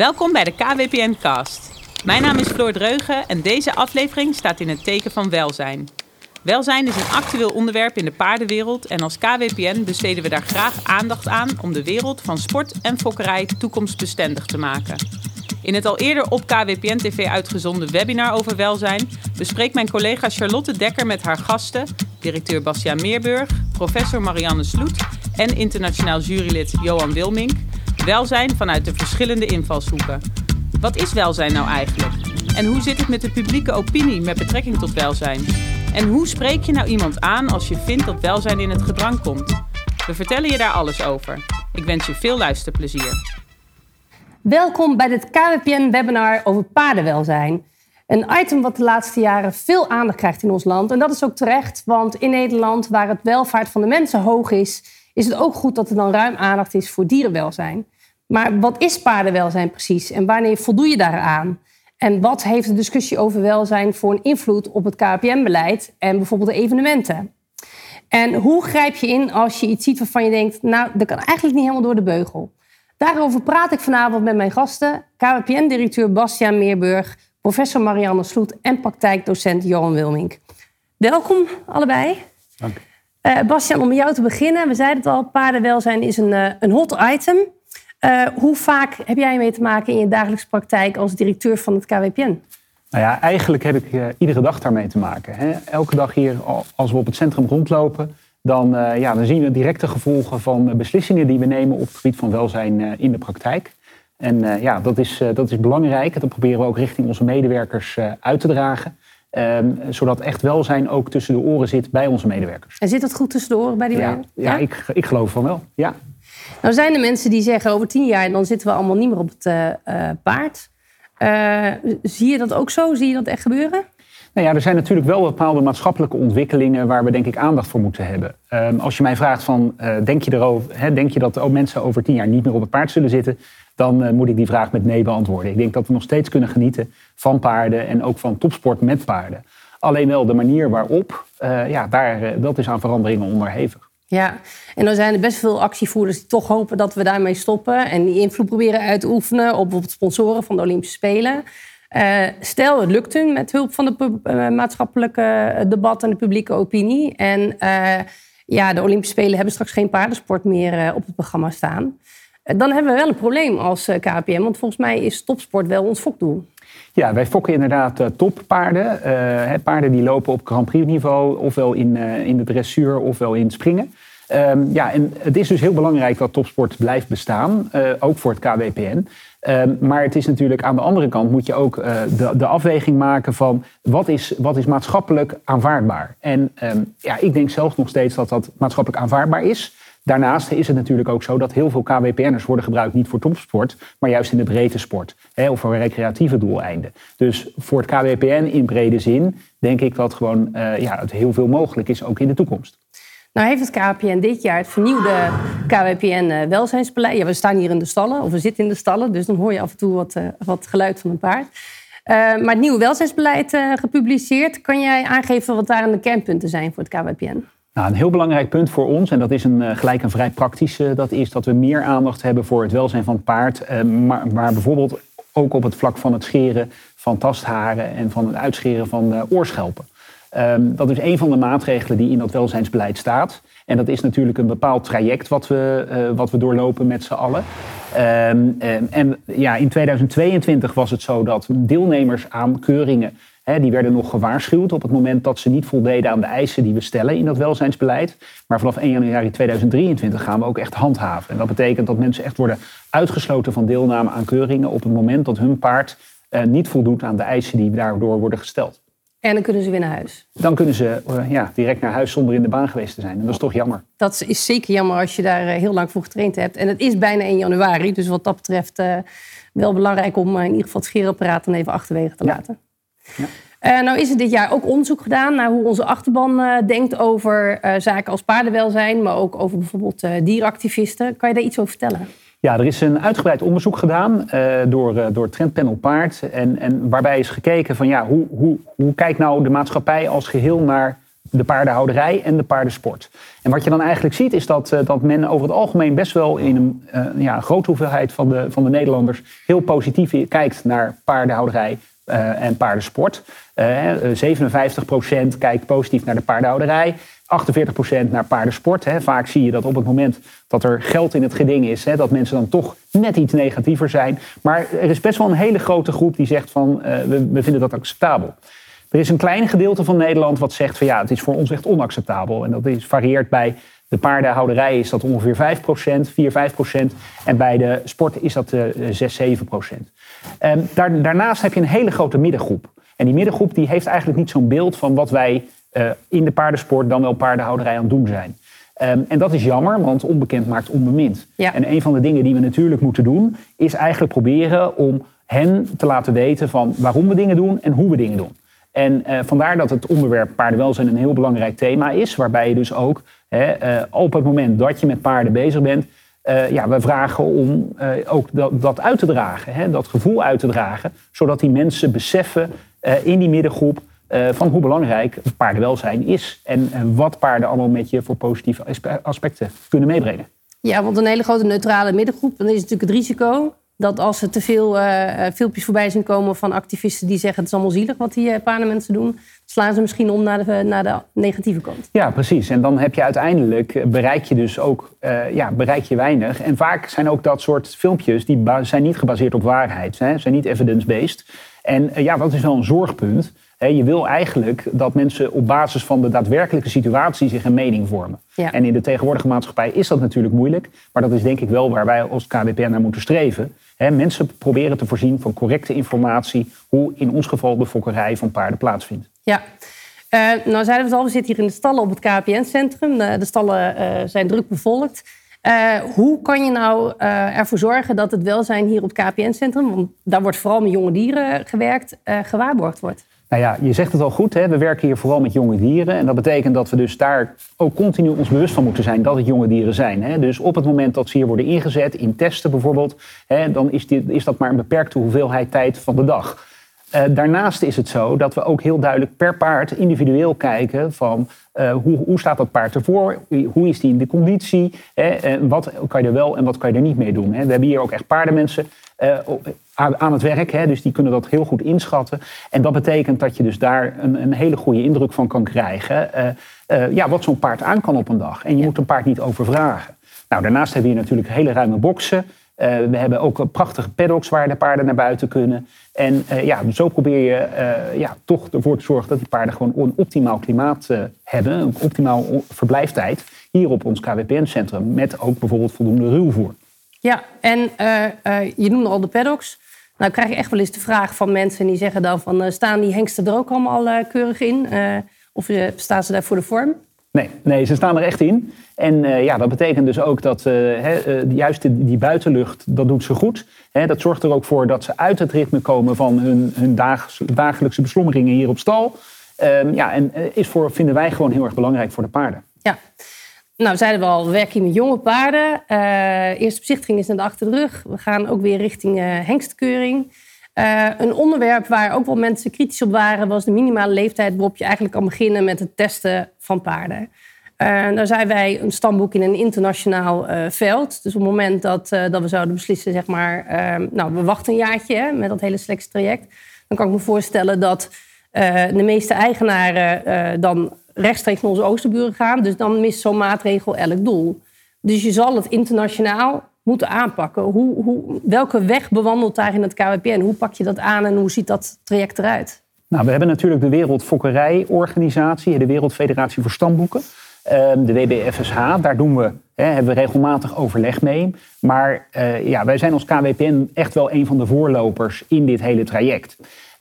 Welkom bij de KWPN Cast. Mijn naam is Floor Dreugen en deze aflevering staat in het teken van welzijn. Welzijn is een actueel onderwerp in de paardenwereld en als KWPN besteden we daar graag aandacht aan om de wereld van sport en fokkerij toekomstbestendig te maken. In het al eerder op KWPN TV uitgezonden webinar over welzijn bespreekt mijn collega Charlotte Dekker met haar gasten, directeur Bastiaan Meerburg, professor Marianne Sloet en internationaal jurylid Johan Wilmink, welzijn vanuit de verschillende invalshoeken. Wat is welzijn nou eigenlijk? En hoe zit het met de publieke opinie met betrekking tot welzijn? En hoe spreek je nou iemand aan als je vindt dat welzijn in het gedrang komt? We vertellen je daar alles over. Ik wens je veel luisterplezier. Welkom bij dit KWPN-webinar over paardenwelzijn. Een item wat de laatste jaren veel aandacht krijgt in ons land. En dat is ook terecht, want in Nederland, waar het welvaart van de mensen hoog is, is het ook goed dat er dan ruim aandacht is voor dierenwelzijn. Maar wat is paardenwelzijn precies en wanneer voldoe je daaraan? En wat heeft de discussie over welzijn voor een invloed op het KPN-beleid en bijvoorbeeld de evenementen? En hoe grijp je in als je iets ziet waarvan je denkt, nou, dat kan eigenlijk niet helemaal door de beugel? Daarover praat ik vanavond met mijn gasten, KWPN-directeur Bastiaan Meerburg, professor Marianne Sloet en praktijkdocent Johan Wilmink. Welkom allebei. Dank. Uh, om met jou te beginnen. We zeiden het al, paardenwelzijn is een, uh, een hot item. Uh, hoe vaak heb jij mee te maken in je dagelijkse praktijk als directeur van het KWPN? Nou ja, eigenlijk heb ik iedere dag daarmee te maken. Hè. Elke dag hier, als we op het centrum rondlopen, dan, ja, dan zien we directe gevolgen van beslissingen die we nemen op het gebied van welzijn in de praktijk. En ja, dat is, dat is belangrijk. Dat proberen we ook richting onze medewerkers uit te dragen. Ehm, zodat echt welzijn ook tussen de oren zit bij onze medewerkers. En zit dat goed tussen de oren bij die ja? Ja, ik, ik geloof van wel. Ja. Nou zijn er mensen die zeggen over tien jaar dan zitten we allemaal niet meer op het paard. zie je dat ook zo? Zie je dat echt gebeuren? Nou ja, er zijn natuurlijk wel bepaalde maatschappelijke ontwikkelingen waar we denk ik aandacht voor moeten hebben. Um, als je mij vraagt van, uh, denk, je erover, hè, denk je dat ook mensen over tien jaar niet meer op het paard zullen zitten? Dan uh, moet ik die vraag met nee beantwoorden. Ik denk dat we nog steeds kunnen genieten van paarden en ook van topsport met paarden. Alleen wel de manier waarop, uh, ja, daar, dat is aan veranderingen onderhevig. Ja, en dan zijn er best veel actievoerders die toch hopen dat we daarmee stoppen. En die invloed proberen uit te oefenen op bijvoorbeeld sponsoren van de Olympische Spelen. Stel, het lukt hun met hulp van het uh, maatschappelijke debat en de publieke opinie. En ja, de Olympische Spelen hebben straks geen paardensport meer op het programma staan. Dan hebben we wel een probleem als KPM, want volgens mij is topsport wel ons fokdoel. Ja, wij fokken inderdaad toppaarden. paarden die lopen op Grand Prix niveau, ofwel in, in de dressuur ofwel in springen. Um, ja, en het is dus heel belangrijk dat topsport blijft bestaan, ook voor het KWPN. Um, maar het is natuurlijk aan de andere kant moet je ook de, de, afweging maken van wat is, wat is maatschappelijk aanvaardbaar. En um, ja, ik denk zelf nog steeds dat dat maatschappelijk aanvaardbaar is. Daarnaast is het natuurlijk ook zo dat heel veel KWPN'ers worden gebruikt niet voor topsport, maar juist in de breedte sport hè, of voor recreatieve doeleinden. Dus voor het KWPN in brede zin denk ik dat gewoon uh, ja, het heel veel mogelijk is ook in de toekomst. Nou heeft het KWPN dit jaar het vernieuwde KWPN-welzijnsbeleid. Ja, we staan hier in de stallen, of we zitten in de stallen, dus dan hoor je af en toe wat, uh, wat geluid van een paard. Maar het nieuwe welzijnsbeleid gepubliceerd. Kan jij aangeven wat daar de kernpunten zijn voor het KWPN? Nou, een heel belangrijk punt voor ons, en dat is een, gelijk een vrij praktische, dat is dat we meer aandacht hebben voor het welzijn van het paard. maar, maar bijvoorbeeld ook op het vlak van het scheren van tastharen en van het uitscheren van oorschelpen. Um, dat is een van de maatregelen die in dat welzijnsbeleid staat. En dat is natuurlijk een bepaald traject wat we, wat we doorlopen met z'n allen. Um, en, en ja, in 2022 was het zo dat deelnemers aan keuringen... Hè, die werden nog gewaarschuwd op het moment dat ze niet voldeden aan de eisen die we stellen in dat welzijnsbeleid. Maar vanaf 1 januari 2023 gaan we ook echt handhaven. En dat betekent dat mensen echt worden uitgesloten van deelname aan keuringen op het moment dat hun paard uh, niet voldoet aan de eisen die daardoor worden gesteld. En dan kunnen ze weer naar huis. Dan kunnen ze uh, ja, direct naar huis zonder in de baan geweest te zijn. En dat is toch jammer. Dat is zeker jammer als je daar uh, heel lang voor getraind hebt. En het is bijna 1 januari. Dus wat dat betreft uh, wel belangrijk om in ieder geval het scheerapparaat dan even achterwege te laten. Ja. Ja. nou is er dit jaar ook onderzoek gedaan naar hoe onze achterban denkt over zaken als paardenwelzijn. Maar ook over bijvoorbeeld dieractivisten. Kan je daar iets over vertellen? Ja, er is een uitgebreid onderzoek gedaan door, door Trendpanel Paard. En, en waarbij is gekeken van ja, hoe, hoe, hoe kijkt nou de maatschappij als geheel naar de paardenhouderij en de paardensport. En wat je dan eigenlijk ziet is dat, dat men over het algemeen best wel in een, ja, grote hoeveelheid van de, van de Nederlanders heel positief kijkt naar paardenhouderij en paardensport. 57% kijkt positief naar de paardenhouderij. 48% naar paardensport. Hè. Vaak zie je dat op het moment dat er geld in het geding is, hè, dat mensen dan toch net iets negatiever zijn. Maar er is best wel een hele grote groep die zegt van we, vinden dat acceptabel. Er is een klein gedeelte van Nederland wat zegt van ja, het is voor ons echt onacceptabel. En dat is, varieert bij de paardenhouderij is dat ongeveer 5%, 4, 5%. En bij de sport is dat uh, 6, 7%. Um, daar, daarnaast heb je een hele grote middengroep. En die middengroep die heeft eigenlijk niet zo'n beeld van wat wij uh, in de paardensport dan wel paardenhouderij aan het doen zijn. Um, en dat is jammer, want onbekend maakt onbemind. Ja. En een van de dingen die we natuurlijk moeten doen, is eigenlijk proberen om hen te laten weten van waarom we dingen doen en hoe we dingen doen. En uh, vandaar dat het onderwerp paardenwelzijn een heel belangrijk thema is, waarbij je dus ook hè, uh, op het moment dat je met paarden bezig bent, uh, ja, we vragen om ook dat, dat, uit te dragen, hè, dat gevoel uit te dragen, zodat die mensen beseffen in die middengroep van hoe belangrijk paardenwelzijn is. En wat paarden allemaal met je voor positieve aspecten kunnen meebrengen. Ja, want een hele grote neutrale middengroep, dan is natuurlijk het risico dat als er te veel filmpjes voorbij zien komen van activisten die zeggen het is allemaal zielig wat die paardenmensen doen, slaan ze misschien om naar de, naar de negatieve kant. Ja, precies. En dan heb je uiteindelijk, bereik je dus ook uh, ja, bereik je weinig. En vaak zijn ook dat soort filmpjes, die zijn niet gebaseerd op waarheid, hè, zijn niet evidence-based. En ja, dat is wel een zorgpunt je wil eigenlijk dat mensen op basis van de daadwerkelijke situatie zich een mening vormen. En in de tegenwoordige maatschappij is dat natuurlijk moeilijk. Maar dat is denk ik wel waar wij als KWPN naar moeten streven. Mensen proberen te voorzien van correcte informatie hoe in ons geval de fokkerij van paarden plaatsvindt. Ja. Uh, nou zeiden we het al, we zitten hier in de stallen op het KPN-centrum. Uh, de stallen uh, zijn druk bevolkt. hoe kan je nou ervoor zorgen dat het welzijn hier op het KPN-centrum, want daar wordt vooral met jonge dieren gewerkt, gewaarborgd wordt? Nou ja, je zegt het al goed. Hè? We werken hier vooral met jonge dieren. En dat betekent dat we dus daar ook continu ons bewust van moeten zijn dat het jonge dieren zijn. Hè? Dus op het moment dat ze hier worden ingezet, in testen bijvoorbeeld, hè, dan is, is dat maar een beperkte hoeveelheid tijd van de dag. Uh, daarnaast is het zo dat we ook heel duidelijk per paard individueel kijken van uh, hoe, hoe, staat dat paard ervoor, hoe is die in de conditie, hè, en wat kan je er wel en wat kan je er niet mee doen. Hè. We hebben hier ook echt paardenmensen aan het werk. Hè, dus die kunnen dat heel goed inschatten. En dat betekent dat je dus daar een, een hele goede indruk van kan krijgen. Uh, uh, ja, wat zo'n paard aan kan op een dag. En je moet een paard niet overvragen. Nou, daarnaast hebben we hier natuurlijk hele ruime boksen. Uh, we hebben ook prachtige paddocks waar de paarden naar buiten kunnen. En ja, zo probeer je ja, toch ervoor te zorgen dat die paarden gewoon een optimaal klimaat hebben. Een optimaal verblijftijd hier op ons KWPN-centrum. Met ook bijvoorbeeld voldoende ruwvoer. Ja, en je noemde al de paddocks. Nou krijg je echt wel eens de vraag van mensen die zeggen dan van... Uh, staan die hengsten er ook allemaal keurig in? Of staan ze daar voor de vorm? Nee, nee, ze staan er echt in. En ja, dat betekent dus ook dat he, juist die, die, buitenlucht, dat doet ze goed. He, dat zorgt er ook voor dat ze uit het ritme komen van hun, hun dagelijkse beslommeringen hier op stal. Ehm, ja, en is voor, vinden wij gewoon heel erg belangrijk voor de paarden. Ja. Nou, zeiden we al, we werken hier met jonge paarden. Uh, eerste bezichtiging is achter de rug. We gaan ook weer richting uh, hengstkeuring. Uh, een onderwerp waar ook wel mensen kritisch op waren... was de minimale leeftijd waarop je eigenlijk kan beginnen met het testen van paarden. daar zijn wij een stamboek in een internationaal veld. Dus op het moment dat, dat we zouden beslissen, zeg maar... nou, we wachten een jaartje hè, met dat hele selectietraject... dan kan ik me voorstellen dat de meeste eigenaren dan rechtstreeks naar onze oosterburen gaan. Dus dan mist zo'n maatregel elk doel. Dus je zal het internationaal moeten aanpakken. Hoe, hoe, welke weg bewandelt daar in het KWPN? Hoe pak je dat aan en hoe ziet dat traject eruit? Nou, we hebben natuurlijk de Wereldfokkerijorganisatie, de Wereldfederatie voor Stamboeken. Ehm, de WBFSH, daar doen we, hè, hebben we regelmatig overleg mee. Maar uh, ja, wij zijn als KWPN echt wel een van de voorlopers in dit hele traject.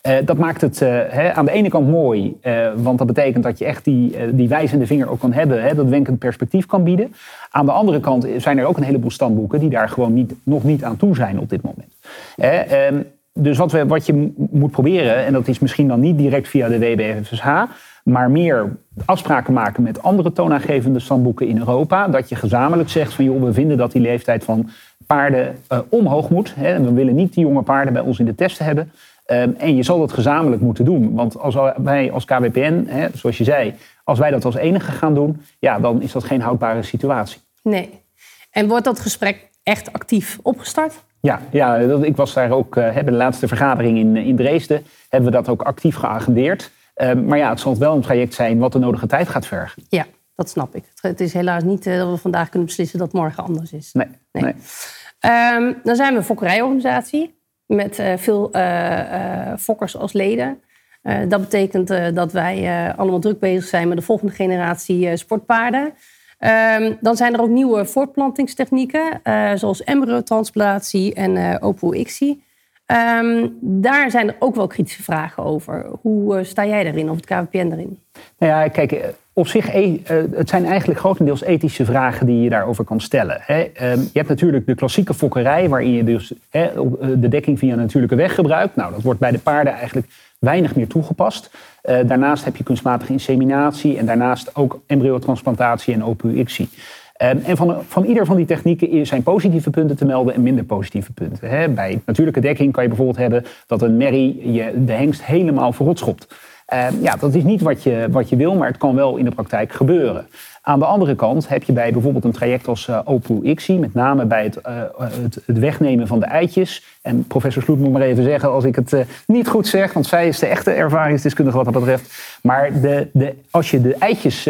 Uh, dat maakt het uh, hè, aan de ene kant mooi, uh, want dat betekent dat je echt die, die wijzende vinger ook kan hebben, hè, dat wenkend perspectief kan bieden. Aan de andere kant zijn er ook een heleboel standboeken die daar gewoon niet, nog niet aan toe zijn op dit moment. Ehm, dus wat, wat je moet proberen, en dat is misschien dan niet direct via de WBFSH, maar meer afspraken maken met andere toonaangevende standboeken in Europa. Dat je gezamenlijk zegt van joh, we vinden dat die leeftijd van paarden omhoog moet. Hè, we willen niet die jonge paarden bij ons in de testen hebben. Ehm, en je zal dat gezamenlijk moeten doen. Want als wij als KWPN, hè, zoals je zei, als wij dat als enige gaan doen, ja, dan is dat geen houdbare situatie. Nee. En wordt dat gesprek echt actief opgestart? Ja, ja ik was daar ook uh, bij de laatste vergadering in, in Dresden. Hebben we dat ook actief geagendeerd. Ehm, maar ja, het zal wel een traject zijn wat de nodige tijd gaat vergen. Ja, dat snap ik. Het is helaas niet eh, dat we vandaag kunnen beslissen dat morgen anders is. Nee. nee. Ehm, dan zijn we een fokkerijorganisatie met uh, veel fokkers als leden. dat betekent dat wij allemaal druk bezig zijn met de volgende generatie sportpaarden. Um, dan zijn er ook nieuwe voortplantingstechnieken, zoals embryotransplantatie en uh. Um, daar zijn er ook wel kritische vragen over. Hoe uh, sta jij daarin, of het KWPN daarin? Nou ja, kijk, op zich, e het zijn eigenlijk grotendeels ethische vragen die je daarover kan stellen. Hè. Um, je hebt natuurlijk de klassieke fokkerij, waarin je dus hè, de dekking via natuurlijke weg gebruikt. Nou, dat wordt bij de paarden eigenlijk weinig meer toegepast. Daarnaast heb je kunstmatige inseminatie en daarnaast ook embryotransplantatie en OPUXie. En van, van ieder van die technieken zijn positieve punten te melden en minder positieve punten. Bij natuurlijke dekking kan je bijvoorbeeld hebben dat een merrie je de hengst helemaal verrot schopt. Uh, ja, dat is niet wat je, wat je wil, maar het kan wel in de praktijk gebeuren. Aan de andere kant heb je bij bijvoorbeeld een traject als uh, OPU-ICSI, met name bij het, uh, het, het, wegnemen van de eitjes. En professor Sloet moet maar even zeggen als ik het uh, niet goed zeg, want zij is de echte ervaringsdeskundige wat dat betreft. Maar de, de, als je de eitjes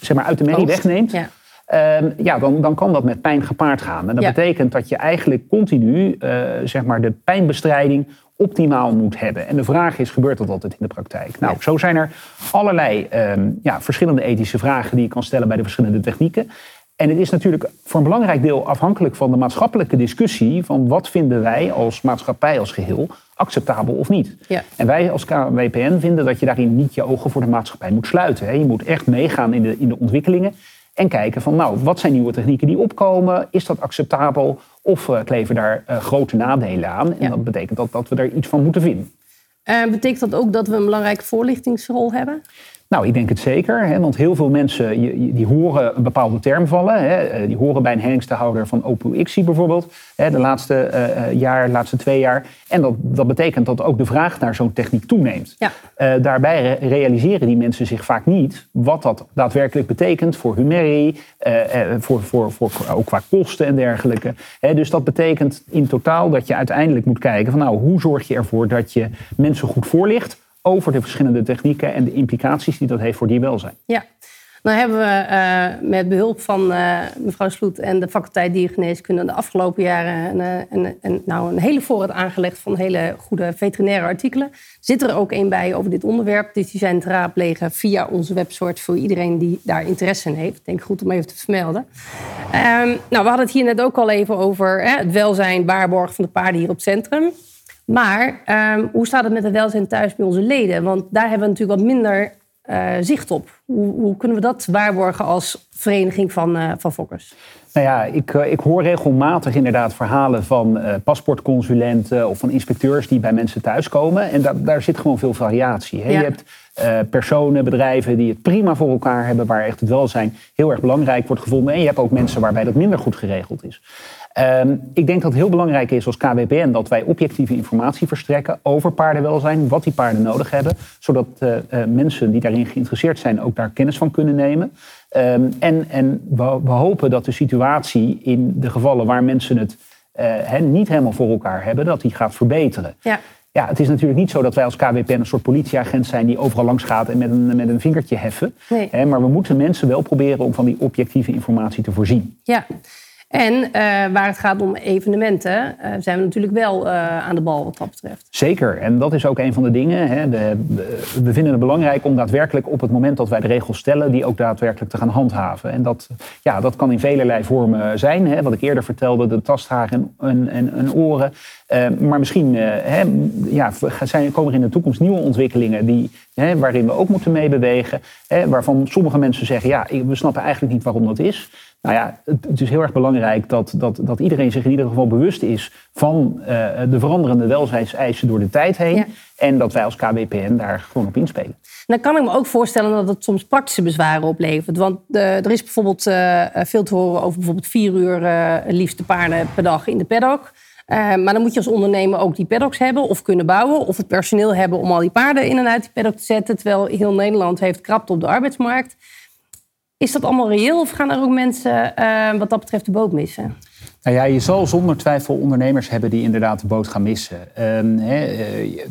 zeg maar uit de merrie wegneemt, ja. Ehm, ja, dan, dan kan dat met pijn gepaard gaan. En dat betekent dat je eigenlijk continu zeg maar de pijnbestrijding optimaal moet hebben. En de vraag is, gebeurt dat altijd in de praktijk? Nou, zo zijn er allerlei ehm, ja, verschillende ethische vragen die je kan stellen bij de verschillende technieken. En het is natuurlijk voor een belangrijk deel afhankelijk van de maatschappelijke discussie van wat vinden wij als maatschappij als geheel acceptabel of niet. Ja. En wij als KWPN vinden dat je daarin niet je ogen voor de maatschappij moet sluiten. Je moet echt meegaan in de, in de ontwikkelingen en kijken van nou, wat zijn nieuwe technieken die opkomen? Is dat acceptabel? Of uh, kleven daar uh, grote nadelen aan? En dat betekent dat, dat we er iets van moeten vinden. Uh, betekent dat ook dat we een belangrijke voorlichtingsrol hebben? Nou, ik denk het zeker. Hè, want heel veel mensen die horen een bepaalde term vallen. Hè, eh, die horen bij een hengstenhouder van OPUXI bijvoorbeeld. Hè, de laatste uh, jaar, de laatste twee jaar. En dat, dat betekent dat ook de vraag naar zo'n techniek toeneemt. Ja. Uh, daarbij realiseren die mensen zich vaak niet wat dat daadwerkelijk betekent voor hun merrie. voor, voor, voor, ook qua kosten en dergelijke. Hè, dus dat betekent in totaal dat je uiteindelijk moet kijken van nou, hoe zorg je ervoor dat je mensen goed voorlicht over de verschillende technieken en de implicaties die dat heeft voor dierwelzijn. Ja, nou hebben we uh, met behulp van uh, mevrouw Sloet en de faculteit diergeneeskunde de afgelopen jaren een, een, nou een hele voorraad aangelegd van hele goede veterinaire artikelen. Zit er ook een bij over dit onderwerp. Dus die zijn te raadplegen via onze website voor iedereen die daar interesse in heeft. Denk goed om even te vermelden. Um, nou, we hadden het hier net ook al even over hè, het welzijn, waarborg van de paarden hier op het centrum. Maar um, hoe staat het met het welzijn thuis bij onze leden? Want daar hebben we natuurlijk wat minder uh, zicht op. Hoe, hoe, kunnen we dat waarborgen als vereniging van, uh, van fokkers? Nou ja, ik, uh, ik hoor regelmatig inderdaad verhalen van paspoortconsulenten of van inspecteurs die bij mensen thuiskomen. En da daar zit gewoon veel variatie. Hè? Ja. Je hebt personen, bedrijven die het prima voor elkaar hebben, waar echt het welzijn heel erg belangrijk wordt gevonden. En je hebt ook mensen waarbij dat minder goed geregeld is. Um, ik denk dat het heel belangrijk is als KWPN dat wij objectieve informatie verstrekken over paardenwelzijn, wat die paarden nodig hebben, zodat uh, uh, mensen die daarin geïnteresseerd zijn ook daar kennis van kunnen nemen. Um, en en we, we, hopen dat de situatie in de gevallen waar mensen het uh, he, niet helemaal voor elkaar hebben, dat die gaat verbeteren. Ja. Ja, het is natuurlijk niet zo dat wij als KWPN een soort politieagent zijn die overal langs gaat en met een, met een vingertje heffen. Nee. Maar we moeten mensen wel proberen om van die objectieve informatie te voorzien. Ja. En uh, waar het gaat om evenementen, uh, zijn we natuurlijk wel uh, aan de bal wat dat betreft. Zeker, en dat is ook een van de dingen. Hè. De, we vinden het belangrijk om daadwerkelijk op het moment dat wij de regels stellen, die ook daadwerkelijk te gaan handhaven. En dat, ja, dat kan in velelei vormen zijn. Hè. Wat ik eerder vertelde, de tasthaar en, en, en oren. maar misschien hè, ja, zijn, komen er in de toekomst nieuwe ontwikkelingen die, hè, waarin we ook moeten meebewegen. Hè, waarvan sommige mensen zeggen, ja, we snappen eigenlijk niet waarom dat is. Nou ja, het, is heel erg belangrijk dat, dat, dat iedereen zich in ieder geval bewust is van uh, de veranderende welzijnseisen door de tijd heen. En dat wij als KWPN daar gewoon op inspelen. Dan kan ik me ook voorstellen dat het soms praktische bezwaren oplevert. Want uh, er is bijvoorbeeld uh, veel te horen over bijvoorbeeld vier uur liefste paarden per dag in de paddock. maar dan moet je als ondernemer ook die paddocks hebben of kunnen bouwen. Of het personeel hebben om al die paarden in en uit die paddock te zetten. Terwijl heel Nederland heeft krapte op de arbeidsmarkt. Is dat allemaal reëel of gaan er ook mensen wat dat betreft de boot missen? Nou ja, je zal zonder twijfel ondernemers hebben die inderdaad de boot gaan missen. Um,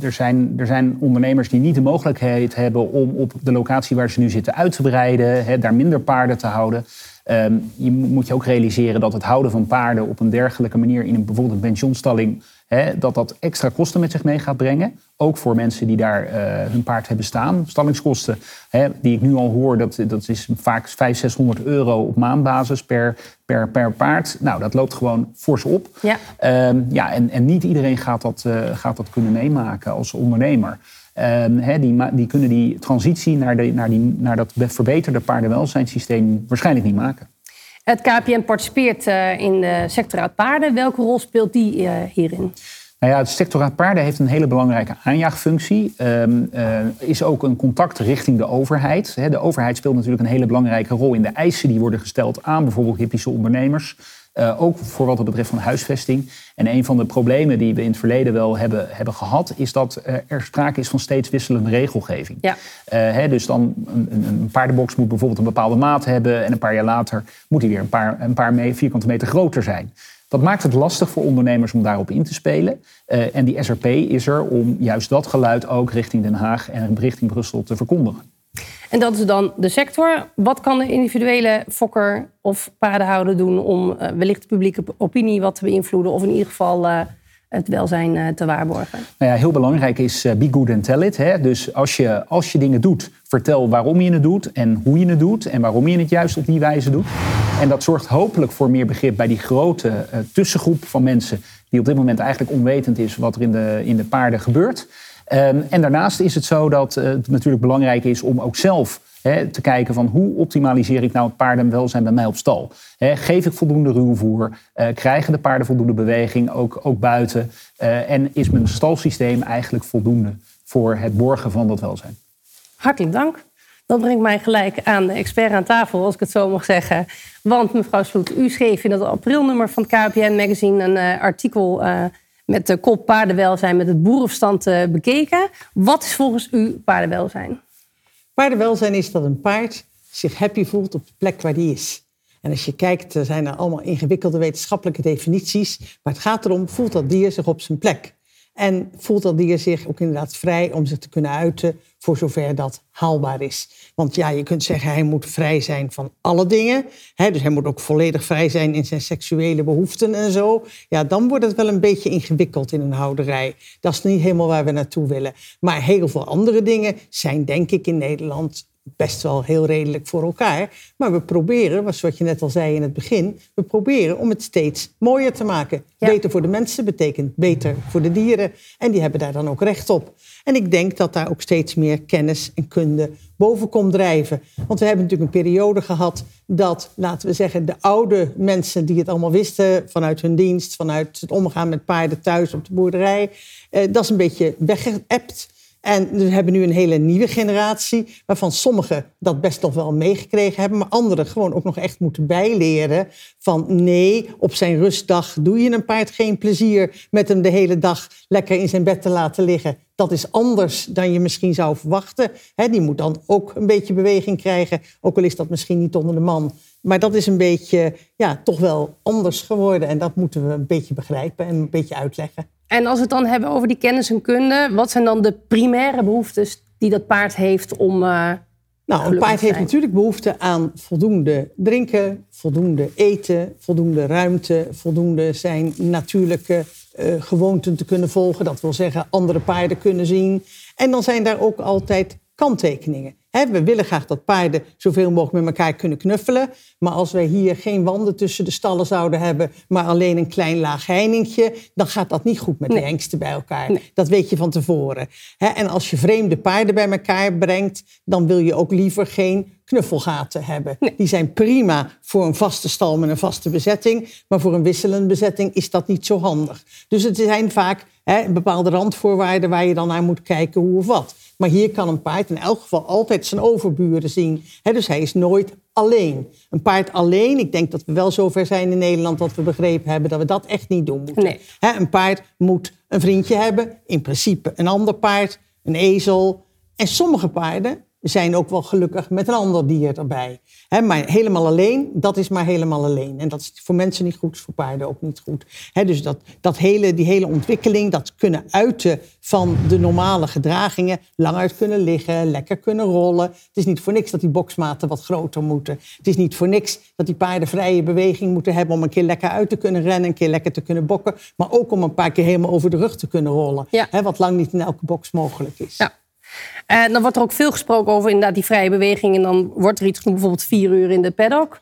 er, zijn, er zijn ondernemers die niet de mogelijkheid hebben om op de locatie waar ze nu zitten uit te breiden, daar minder paarden te houden. Ehm, je moet je ook realiseren dat het houden van paarden op een dergelijke manier in een, bijvoorbeeld een pensionstalling dat dat extra kosten met zich mee gaat brengen. Ook voor mensen die daar uh, hun paard hebben staan. Stallingskosten, die ik nu al hoor, dat, dat is vaak 500, 600 euro op maandbasis per, per, per paard. Nou, dat loopt gewoon fors op. Ja. Uh, ja, en, en niet iedereen gaat dat, uh, gaat dat kunnen meemaken als ondernemer. Uh, die, die, kunnen die transitie naar, de, naar, die, naar dat verbeterde paardenwelzijnssysteem waarschijnlijk niet maken. Het KPN participeert eh, in de sectoraat paarden. Welke rol speelt die eh, hierin? Nou ja, het sectoraat paarden heeft een hele belangrijke aanjaagfunctie. Um, is ook een contact richting de overheid. De overheid speelt natuurlijk een hele belangrijke rol in de eisen die worden gesteld aan bijvoorbeeld hippische ondernemers. Uh, ook voor wat het betreft van huisvesting. En een van de problemen die we in het verleden wel hebben, hebben gehad, is dat er sprake is van steeds wisselende regelgeving. Ja. Uh, hè, dus dan een, een, paardenbox moet bijvoorbeeld een bepaalde maat hebben en een paar jaar later moet die weer een paar, een paar vierkante meter groter zijn. Dat maakt het lastig voor ondernemers om daarop in te spelen. En die SRP is er om juist dat geluid ook richting Den Haag en richting Brussel te verkondigen. En dat is dan de sector. Wat kan de individuele fokker of paardenhouder doen om uh, wellicht de publieke opinie wat te beïnvloeden of in ieder geval uh, het welzijn uh, te waarborgen? Nou ja, heel belangrijk is be good and tell it. Hè? Dus als je, als je dingen doet, vertel waarom je het doet en hoe je het doet en waarom je het juist op die wijze doet. En dat zorgt hopelijk voor meer begrip bij die grote tussengroep van mensen die op dit moment eigenlijk onwetend is wat er in de, in de paarden gebeurt. Ehm, en daarnaast is het zo dat uh, het natuurlijk belangrijk is om ook zelf te kijken van hoe optimaliseer ik nou het paardenwelzijn bij mij op stal. geef ik voldoende ruwvoer? Uh, krijgen de paarden voldoende beweging, ook, ook buiten? Uh, en is mijn stalsysteem eigenlijk voldoende voor het borgen van dat welzijn? Hartelijk dank. Dat brengt mij gelijk aan de expert aan tafel, als ik het zo mag zeggen. Want mevrouw Sloet, u schreef in het aprilnummer van het KPN Magazine een artikel met de kop paardenwelzijn met het boerenverstand eh, bekeken. Wat is volgens u paardenwelzijn? Paardenwelzijn is dat een paard zich happy voelt op de plek waar die is. En als je kijkt, er zijn er allemaal ingewikkelde wetenschappelijke definities. Maar het gaat erom, voelt dat dier zich op zijn plek? En voelt dat dier zich ook inderdaad vrij om zich te kunnen uiten voor zover dat haalbaar is. Want ja, je kunt zeggen hij moet vrij zijn van alle dingen. Hè, dus hij moet ook volledig vrij zijn in zijn seksuele behoeften en zo. Ja, dan wordt het wel een beetje ingewikkeld in een houderij. Dat is niet helemaal waar we naartoe willen. Maar heel veel andere dingen zijn denk ik in Nederland best wel heel redelijk voor elkaar. Maar we proberen, zoals je net al zei in het begin, we proberen om het steeds mooier te maken. Beter voor de mensen betekent beter voor de dieren. En die hebben daar dan ook recht op. En ik denk dat daar ook steeds meer kennis en kunde boven komt drijven. Want we hebben natuurlijk een periode gehad dat, laten we zeggen, de oude mensen die het allemaal wisten vanuit hun dienst, vanuit het omgaan met paarden thuis op de boerderij, eh, dat is een beetje weggeëpt. En we hebben nu een hele nieuwe generatie, waarvan sommigen dat best nog wel meegekregen hebben, maar anderen gewoon ook nog echt moeten bijleren van nee, op zijn rustdag doe je een paard geen plezier met hem de hele dag lekker in zijn bed te laten liggen. Dat is anders dan je misschien zou verwachten. die moet dan ook een beetje beweging krijgen, ook al is dat misschien niet onder de man. Maar dat is een beetje, ja, toch wel anders geworden. En dat moeten we een beetje begrijpen en een beetje uitleggen. En als we het dan hebben over die kennis en kunde, wat zijn dan de primaire behoeftes die dat paard heeft om. Uh, nou, een paard heeft natuurlijk behoefte aan voldoende drinken, voldoende eten, voldoende ruimte, voldoende zijn natuurlijke uh, gewoonten te kunnen volgen. Dat wil zeggen, andere paarden kunnen zien. En dan zijn daar ook altijd kanttekeningen we willen graag dat paarden zoveel mogelijk met elkaar kunnen knuffelen. Maar als wij hier geen wanden tussen de stallen zouden hebben, maar alleen een klein laag heiningje, dan gaat dat niet goed met de hengsten bij elkaar. Dat weet je van tevoren. en als je vreemde paarden bij elkaar brengt, dan wil je ook liever geen knuffelgaten hebben. Die zijn prima voor een vaste stal met een vaste bezetting, maar voor een wisselende bezetting is dat niet zo handig. Dus het zijn vaak bepaalde randvoorwaarden waar je dan naar moet kijken hoe of wat. Maar hier kan een paard in elk geval altijd zijn overburen zien. dus hij is nooit alleen. Een paard alleen, ik denk dat we wel zover zijn in Nederland dat we begrepen hebben dat we dat echt niet doen moeten. Nee. een paard moet een vriendje hebben, in principe een ander paard, een ezel. En sommige paarden zijn ook wel gelukkig met een ander dier erbij. maar helemaal alleen, dat is maar helemaal alleen. En dat is voor mensen niet goed, voor paarden ook niet goed. dus dat, dat hele, die hele ontwikkeling, dat kunnen uiten van de normale gedragingen, langer kunnen liggen, lekker kunnen rollen. Het is niet voor niks dat die boksmaten wat groter moeten. Het is niet voor niks dat die paarden vrije beweging moeten hebben om een keer lekker uit te kunnen rennen, een keer lekker te kunnen bokken, maar ook om een paar keer helemaal over de rug te kunnen rollen. wat lang niet in elke box mogelijk is. Ja. En dan wordt er ook veel gesproken over inderdaad die vrije beweging. En dan wordt er iets genoemd, bijvoorbeeld vier uur in de paddock.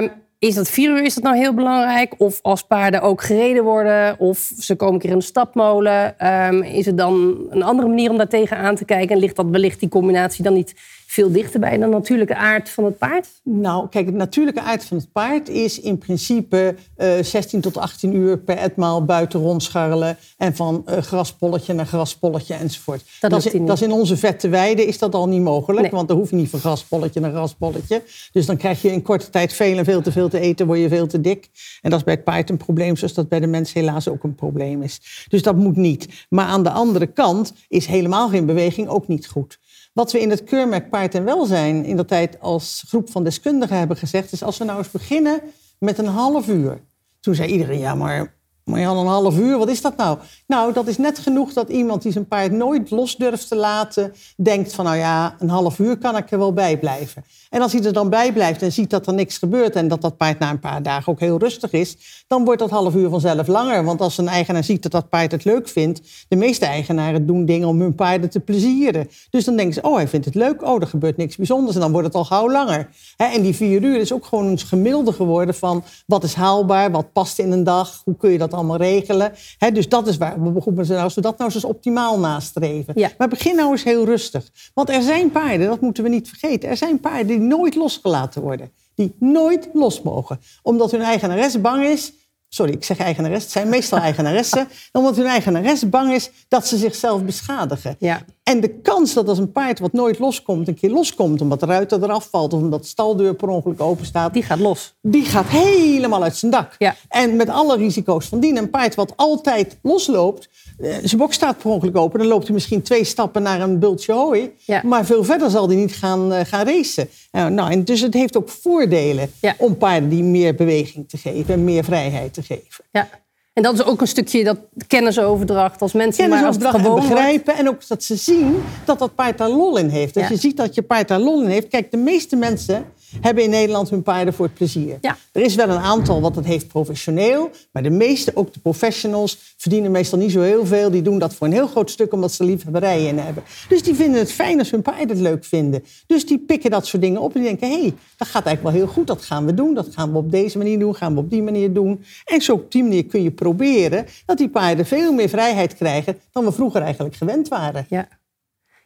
Um, is dat vier uur is dat nou heel belangrijk? Of als paarden ook gereden worden, of ze komen een keer in een stapmolen, um, is het dan een andere manier om daar tegenaan te kijken? En ligt dat wellicht die combinatie dan niet veel dichter bij de natuurlijke aard van het paard? Nou, kijk, de natuurlijke aard van het paard is in principe uh, eh, 16 tot 18 uur per etmaal buiten rondscharrelen en van uh, graspolletje naar graspolletje enzovoort. Dat, dat, is, dat, is, in onze vette weide is dat al niet mogelijk, want dan hoef je niet van graspolletje naar graspolletje. Dus dan krijg je in korte tijd veel en veel te veel te eten, word je veel te dik. En dat is bij het paard een probleem, zoals dat bij de mens helaas ook een probleem is. Dus dat moet niet. Maar aan de andere kant is helemaal geen beweging ook niet goed. Wat we in het keurmerk Paard en Welzijn in de tijd als groep van deskundigen hebben gezegd, is als we nou eens beginnen met een half uur. Toen zei iedereen, ja, maar een half uur, wat is dat nou? Nou, dat is net genoeg dat iemand die zijn paard nooit los durft te laten, denkt van nou ja, een half uur kan ik er wel bij blijven. En als hij er dan bij blijft en ziet dat er niks gebeurt en dat dat paard na een paar dagen ook heel rustig is, dan wordt dat half uur vanzelf langer. Want als een eigenaar ziet dat dat paard het leuk vindt, de meeste eigenaren doen dingen om hun paarden te plezieren. Dus dan denken ze, oh hij vindt het leuk, oh er gebeurt niks bijzonders en dan wordt het al gauw langer. en die vier uur is ook gewoon een gemiddelde geworden van wat is haalbaar, wat past in een dag, hoe kun je dat allemaal regelen. dus dat is waar we begonnen zijn. Als we dat nou eens optimaal nastreven. Maar begin nou eens heel rustig. Want er zijn paarden, dat moeten we niet vergeten. Er zijn paarden die nooit losgelaten worden. Die nooit los mogen. Omdat hun eigenares bang is sorry, ik zeg eigenares, het zijn meestal eigenaressen, omdat hun eigenares bang is dat ze zichzelf beschadigen. Ja. En de kans dat als een paard wat nooit loskomt, een keer loskomt, omdat de ruiter eraf valt of omdat de staldeur per ongeluk open staat. Die gaat los. Die gaat helemaal uit zijn dak. Ja. En met alle risico's van dien. Een paard wat altijd losloopt, eh, zijn bok staat per ongeluk open, dan loopt hij misschien twee stappen naar een bultje hooi. Ja. Maar veel verder zal hij niet gaan, uh, gaan racen. Uh, nou, en dus het heeft ook voordelen ja. om paarden die meer beweging te geven en meer vrijheid te geven. Ja. En dat is ook een stukje dat kennisoverdracht als mensen maar als het gewoon en begrijpen. En ook dat ze zien dat dat paard daar lol in heeft. Als je ziet dat je paard daar lol in heeft. Kijk, de meeste mensen hebben in Nederland hun paarden voor het plezier. Ja. Er is wel een aantal wat het heeft professioneel. Maar de meeste, ook de professionals, verdienen meestal niet zo heel veel. Die doen dat voor een heel groot stuk omdat ze liefhebberijen in hebben. Dus die vinden het fijn als hun paarden het leuk vinden. Dus die pikken dat soort dingen op en die denken... hé, hey, dat gaat eigenlijk wel heel goed, dat gaan we doen. Dat gaan we op deze manier doen, gaan we op die manier doen. En zo op die manier kun je proberen dat die paarden veel meer vrijheid krijgen... dan we vroeger eigenlijk gewend waren. Ja.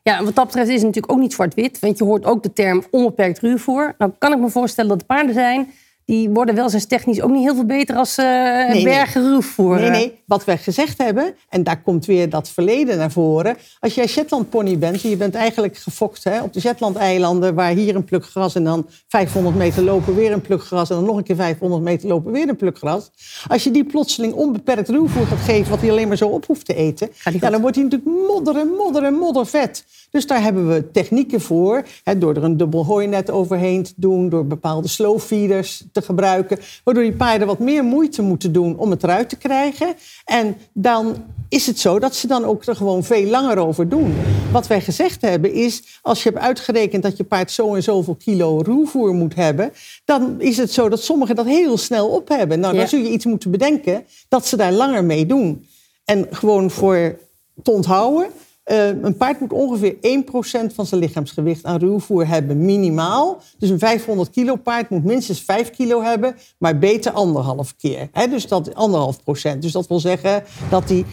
Ja, wat dat betreft is het natuurlijk ook niet zwart-wit. Want je hoort ook de term onbeperkt ruwvoer. Nou kan ik me voorstellen dat paarden zijn die worden welzijnstechnisch ook niet heel veel beter als uh, nee, bergen nee. ruwvoer. Nee, nee. Wat wij gezegd hebben, en daar komt weer dat verleden naar voren. Als jij Shetlandpony bent, en je bent eigenlijk gefokt hè, op de Shetland-eilanden... waar hier een pluk gras en dan 500 meter lopen weer een pluk gras... en dan nog een keer 500 meter lopen weer een pluk gras. Als je die plotseling onbeperkt ruwvoer gaat geven... wat hij alleen maar zo op hoeft te eten... Ja, dan wordt hij natuurlijk modder en modder en moddervet. Dus daar hebben we technieken voor. Hè, door er een dubbel hooinet overheen te doen... door bepaalde slow feeders te gebruiken. Waardoor die paarden wat meer moeite moeten doen om het eruit te krijgen. En dan is het zo dat ze dan ook er gewoon veel langer over doen. Wat wij gezegd hebben is, als je hebt uitgerekend dat je paard zo en zoveel kilo ruwvoer moet hebben, dan is het zo dat sommigen dat heel snel op hebben. Nou, dan zul je iets moeten bedenken dat ze daar langer mee doen. En gewoon voor te onthouden, uh, een paard moet ongeveer 1% van zijn lichaamsgewicht aan ruwvoer hebben, minimaal. Dus een 500 kilo paard moet minstens 5 kilo hebben, maar beter anderhalf keer. Dus dat anderhalf procent. Dus dat wil zeggen dat hij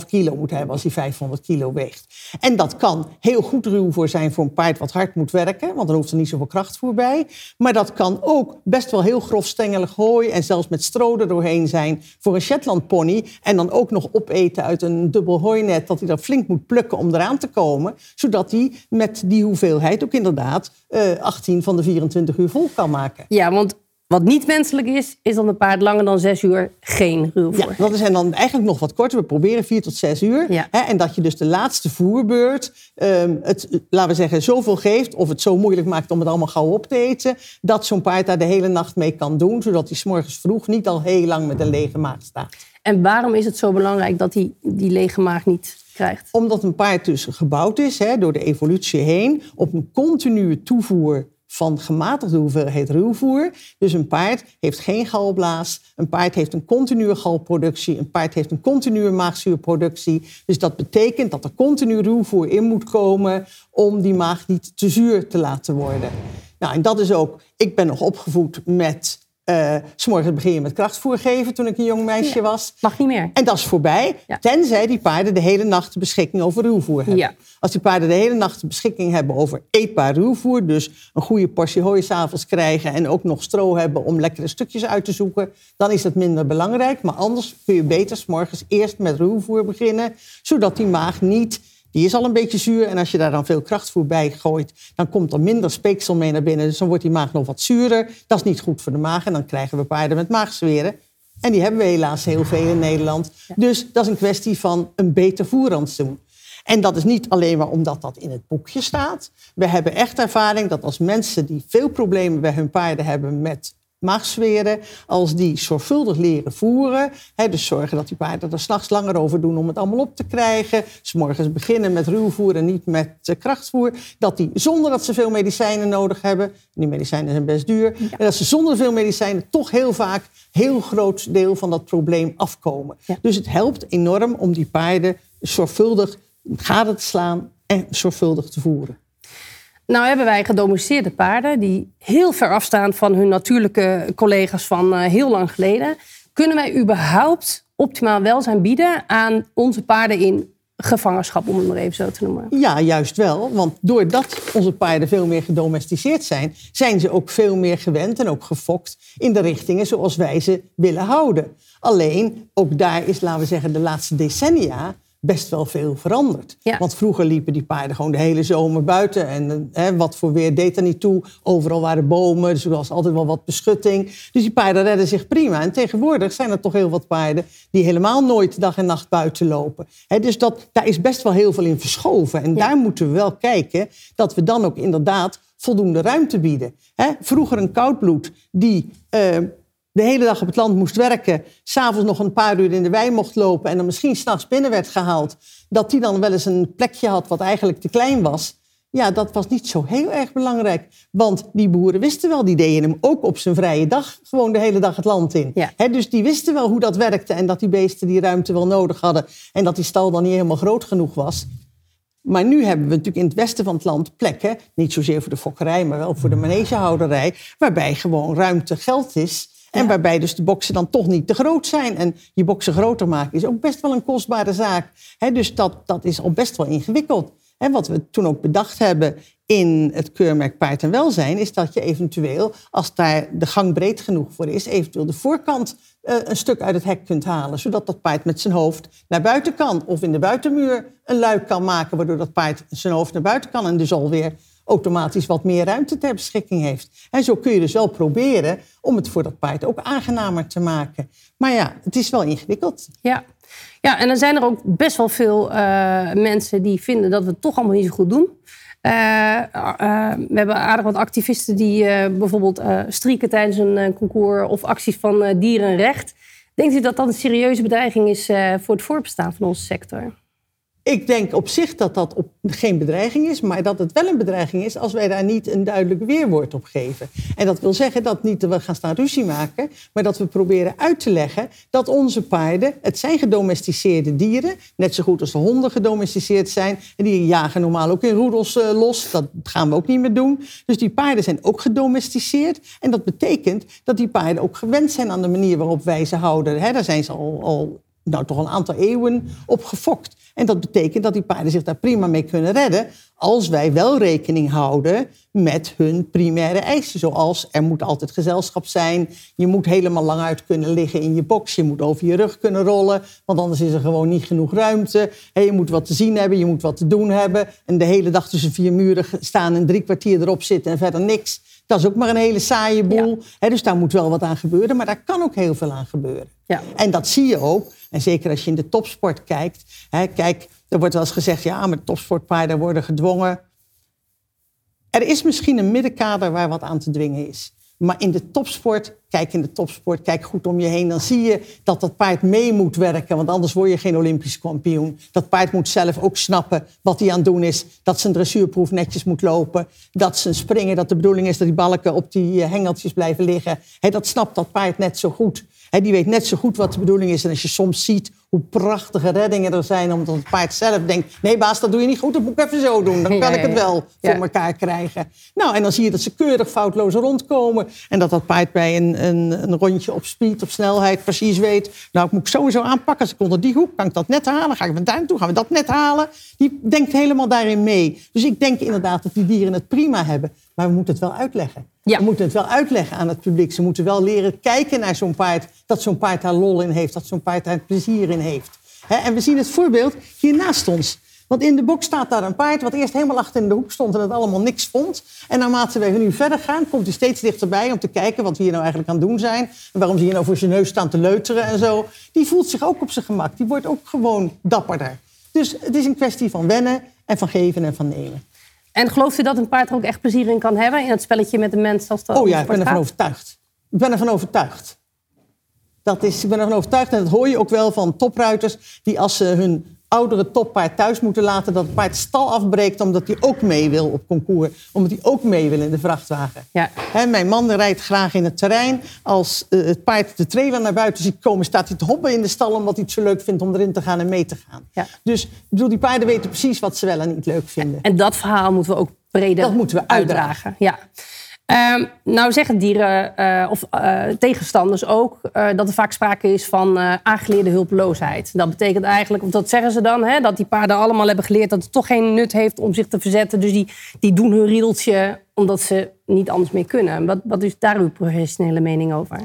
7,5 kilo moet hebben als hij 500 kilo weegt. En dat kan heel goed ruwvoer zijn voor een paard wat hard moet werken, want dan hoeft er niet zoveel krachtvoer bij. Maar dat kan ook best wel heel grof stengelig hooi en zelfs met stro doorheen zijn voor een Shetland pony. En dan ook nog opeten uit een dubbel hooinet, dat hij dat flink moet plukken drukken om eraan te komen. Zodat hij met die hoeveelheid ook inderdaad uh, 18 van de 24 uur vol kan maken. Ja, want wat niet menselijk is, is dat een paard langer dan zes uur geen ruwvoer Ja, dat is dan eigenlijk nog wat korter. We proberen vier tot zes uur. Ja. Hè, en dat je dus de laatste voerbeurt um, het, laten we zeggen, zoveel geeft... of het zo moeilijk maakt om het allemaal gauw op te eten... dat zo'n paard daar de hele nacht mee kan doen... zodat hij s'morgens vroeg niet al heel lang met een lege maag staat. En waarom is het zo belangrijk dat hij die lege maag niet krijgt? Omdat een paard dus gebouwd is, hè, door de evolutie heen... op een continue toevoer van gematigde hoeveelheid ruwvoer. Dus een paard heeft geen galblaas, een paard heeft een continue galproductie, een paard heeft een continue maagzuurproductie. Dus dat betekent dat er continu ruwvoer in moet komen om die maag niet te zuur te laten worden. Nou, en dat is ook, ik ben nog opgevoed met uh, S'morgens begin je met krachtvoer geven toen ik een jong meisje was. Mag niet meer. En dat is voorbij, tenzij die paarden de hele nacht de beschikking over ruwvoer hebben. Ja. Als die paarden de hele nacht de beschikking hebben over eetbaar ruwvoer, dus een goede portie hooi s'avonds krijgen en ook nog stro hebben om lekkere stukjes uit te zoeken, dan is dat minder belangrijk. Maar anders kun je beter s'morgens eerst met ruwvoer beginnen, zodat die maag niet die is al een beetje zuur. En als je daar dan veel krachtvoer bij gooit, dan komt er minder speeksel mee naar binnen. Dus dan wordt die maag nog wat zuurder. Dat is niet goed voor de maag. En dan krijgen we paarden met maagzweren. En die hebben we helaas heel veel in Nederland. Dus dat is een kwestie van een beter voerrantsoen. En dat is niet alleen maar omdat dat in het boekje staat. We hebben echt ervaring dat als mensen die veel problemen bij hun paarden hebben met maagzweren, als die zorgvuldig leren voeren. Hè, dus zorgen dat die paarden er s'nachts langer over doen om het allemaal op te krijgen. S morgens beginnen met ruwvoer en niet met uh, krachtvoer. Dat die zonder dat ze veel medicijnen nodig hebben. Die medicijnen zijn best duur. En dat ze zonder veel medicijnen toch heel vaak heel groot deel van dat probleem afkomen. Dus het helpt enorm om die paarden zorgvuldig gade te slaan en zorgvuldig te voeren. Nou hebben wij gedomesticeerde paarden die heel ver afstaan van hun natuurlijke collega's van uh, heel lang geleden. Kunnen wij überhaupt optimaal welzijn bieden aan onze paarden in gevangenschap, om het maar even zo te noemen? Ja, juist wel. Want doordat onze paarden veel meer gedomesticeerd zijn, zijn ze ook veel meer gewend en ook gefokt in de richtingen zoals wij ze willen houden. Alleen, ook daar is, laten we zeggen, de laatste decennia best wel veel veranderd. Want vroeger liepen die paarden gewoon de hele zomer buiten. En hè, wat voor weer deed er niet toe. Overal waren bomen, dus er was altijd wel wat beschutting. Dus die paarden redden zich prima. En tegenwoordig zijn er toch heel wat paarden... die helemaal nooit dag en nacht buiten lopen. dus dat, daar is best wel heel veel in verschoven. En daar moeten we wel kijken dat we dan ook inderdaad voldoende ruimte bieden. vroeger een koudbloed die... Uh, de hele dag op het land moest werken, s'avonds nog een paar uur in de wei mocht lopen en dan misschien s'nachts binnen werd gehaald, dat die dan wel eens een plekje had wat eigenlijk te klein was. Ja, dat was niet zo heel erg belangrijk. Want die boeren wisten wel, die deden hem ook op zijn vrije dag gewoon de hele dag het land in. dus die wisten wel hoe dat werkte en dat die beesten die ruimte wel nodig hadden. En dat die stal dan niet helemaal groot genoeg was. Maar nu hebben we natuurlijk in het westen van het land plekken, niet zozeer voor de fokkerij, maar wel voor de manegehouderij, waarbij gewoon ruimte geld is. En waarbij dus de boksen dan toch niet te groot zijn. En je boksen groter maken is ook best wel een kostbare zaak. dus dat, dat is al best wel ingewikkeld. En wat we toen ook bedacht hebben in het keurmerk paard en welzijn... is dat je eventueel, als daar de gang breed genoeg voor is... eventueel de voorkant uh, een stuk uit het hek kunt halen... zodat dat paard met zijn hoofd naar buiten kan. Of in de buitenmuur een luik kan maken... waardoor dat paard zijn hoofd naar buiten kan... en dus alweer automatisch wat meer ruimte ter beschikking heeft. En zo kun je dus wel proberen om het voor dat paard ook aangenamer te maken. Maar ja, het is wel ingewikkeld. Ja, ja en dan zijn er ook best wel veel uh, mensen die vinden dat we het toch allemaal niet zo goed doen. Uh, uh, we hebben aardig wat activisten die bijvoorbeeld strieken tijdens een concours of acties van dierenrecht. Denkt u dat dat een serieuze bedreiging is voor het voorbestaan van onze sector? Ik denk op zich dat dat op, geen bedreiging is, maar dat het wel een bedreiging is als wij daar niet een duidelijk weerwoord op geven. En dat wil zeggen dat niet we gaan staan ruzie maken, maar dat we proberen uit te leggen dat onze paarden, het zijn gedomesticeerde dieren, net zo goed als de honden gedomesticeerd zijn. En die jagen normaal ook in roedels uh, los, dat gaan we ook niet meer doen. Dus die paarden zijn ook gedomesticeerd. En dat betekent dat die paarden ook gewend zijn aan de manier waarop wij ze houden. He, daar zijn ze al, al nou, toch een aantal eeuwen op gefokt. En dat betekent dat die paarden zich daar prima mee kunnen redden. Als wij wel rekening houden met hun primaire eisen. Zoals er moet altijd gezelschap zijn. Je moet helemaal lang uit kunnen liggen in je box. Je moet over je rug kunnen rollen. Want anders is er gewoon niet genoeg ruimte. je moet wat te zien hebben. Je moet wat te doen hebben. En de hele dag tussen vier muren staan en drie kwartier erop zitten en verder niks. Dat is ook maar een hele saaie boel. dus daar moet wel wat aan gebeuren. Maar daar kan ook heel veel aan gebeuren. Ja. En dat zie je ook. En zeker als je in de topsport kijkt. kijk, er wordt wel eens gezegd, ja, maar topsportpaarden worden gedwongen. Er is misschien een middenkader waar wat aan te dwingen is. Maar in de topsport, kijk in de topsport, kijk goed om je heen, dan zie je dat dat paard mee moet werken, want anders word je geen Olympisch kampioen. Dat paard moet zelf ook snappen wat hij aan het doen is, dat zijn dressuurproef netjes moet lopen, dat zijn springen, dat de bedoeling is dat die balken op die eh, hengeltjes blijven liggen. dat snapt dat paard net zo goed die weet net zo goed wat de bedoeling is. En als je soms ziet hoe prachtige reddingen er zijn, omdat het paard zelf denkt: nee, baas, dat doe je niet goed, dat moet ik even zo doen. Dan kan ik het wel voor elkaar krijgen. Nou, en dan zie je dat ze keurig foutloos rondkomen. En dat dat paard bij een, een, een rondje op speed, op snelheid, precies weet: nou, ik moet sowieso aanpakken. Als ik onder die hoek kan ik dat net halen. Ga ik van daar toe, gaan we dat net halen. Die denkt helemaal daarin mee. Dus ik denk inderdaad dat die dieren het prima hebben. Maar we moeten het wel uitleggen. We moeten het wel uitleggen aan het publiek. Ze moeten wel leren kijken naar zo'n paard. Dat zo'n paard daar lol in heeft. Dat zo'n paard daar plezier in heeft. en we zien het voorbeeld hier naast ons. Want in de boek staat daar een paard wat eerst helemaal achter in de hoek stond en het allemaal niks vond. En naarmate we nu verder gaan, komt hij steeds dichterbij om te kijken wat we hier nou eigenlijk aan het doen zijn. En waarom ze hier nou voor zijn neus staan te leuteren en zo. Die voelt zich ook op zijn gemak. Die wordt ook gewoon dapperder. Dus het is een kwestie van wennen en van geven en van nemen. En gelooft u dat een paard er ook echt plezier in kan hebben in het spelletje met de mens? Als dat oh ja, ik ben ervan overtuigd. Ik ben ervan overtuigd. Dat is, ik ben ervan overtuigd en dat hoor je ook wel van topruiters die als ze hun oudere toppaard thuis moeten laten... dat het paard stal afbreekt omdat hij ook mee wil op concours. Omdat hij ook mee wil in de vrachtwagen. Ja. mijn man rijdt graag in het terrein. Als uh, het paard de trailer naar buiten ziet komen... staat hij te hoppen in de stal omdat hij het zo leuk vindt om erin te gaan en mee te gaan. Ja. Dus bedoel, die paarden weten precies wat ze wel en niet leuk vinden. En dat verhaal moeten we ook breder dat moeten we uitdragen. Ja. Um, nou zeggen dieren uh, of uh, tegenstanders ook uh, dat er vaak sprake is van aangeleerde hulpeloosheid. Dat betekent eigenlijk, of dat zeggen ze dan, hè, dat die paarden allemaal hebben geleerd dat het toch geen nut heeft om zich te verzetten. Dus die, die doen hun riedeltje omdat ze niet anders meer kunnen. Wat, wat is daar uw professionele mening over?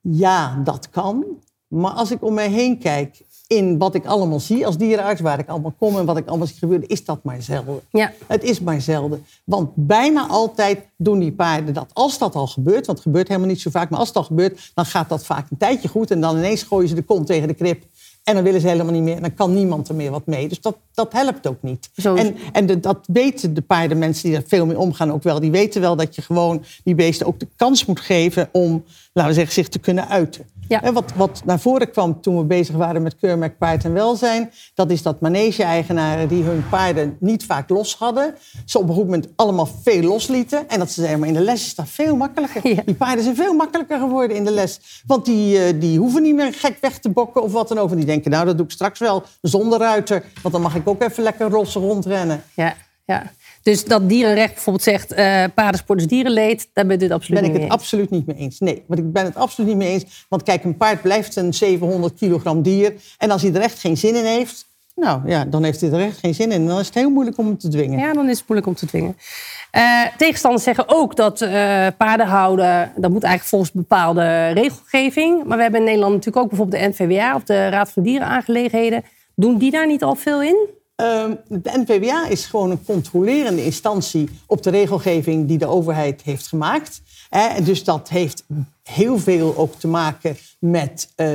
Ja, dat kan. Maar als ik om mij heen kijk in wat ik allemaal zie als dierenarts, waar ik allemaal kom en wat ik allemaal zie gebeuren, is dat maar zelden. Ja. Het is maar zelden. Want bijna altijd doen die paarden dat. Als dat al gebeurt, want het gebeurt helemaal niet zo vaak, maar als het al gebeurt, dan gaat dat vaak een tijdje goed en dan ineens gooien ze de kont tegen de krip. En dan willen ze helemaal niet meer. En dan kan niemand er meer wat mee. Dus dat, dat helpt ook niet. En, en de, dat weten de paardenmensen die er veel mee omgaan ook wel. Die weten wel dat je gewoon die beesten ook de kans moet geven om, laten we zeggen, zich te kunnen uiten. Ja. wat, wat naar voren kwam toen we bezig waren met keurmerk paard en welzijn, dat is dat manege-eigenaren die hun paarden niet vaak los hadden, ze op een goed moment allemaal veel loslieten. En dat ze zeiden, maar in de les is dat veel makkelijker. Die paarden zijn veel makkelijker geworden in de les. Want die, eh, die hoeven niet meer gek weg te bokken of wat dan ook. En die denken, nou dat doe ik straks wel zonder ruiter, want dan mag ik ook even lekker los rondrennen. Ja, ja. Dus dat dierenrecht bijvoorbeeld zegt, uh, paardensport is dierenleed, daar ben je het absoluut ben niet ik het absoluut niet mee eens. Nee, want ik ben het absoluut niet mee eens. Want kijk, een paard blijft een 700 kilogram dier. En als hij er echt geen zin in heeft, nou ja, dan heeft hij er echt geen zin in. Dan is het heel moeilijk om hem te dwingen. Ja, dan is het moeilijk om te dwingen. Uh, tegenstanders zeggen ook dat uh, paarden houden, dat moet eigenlijk volgens bepaalde regelgeving. Maar we hebben in Nederland natuurlijk ook bijvoorbeeld de NVWA of de Raad van Dierenaangelegenheden. Doen die daar niet al veel in? Ehm, de NVWA is gewoon een controlerende instantie op de regelgeving die de overheid heeft gemaakt. dus dat heeft heel veel ook te maken met uh,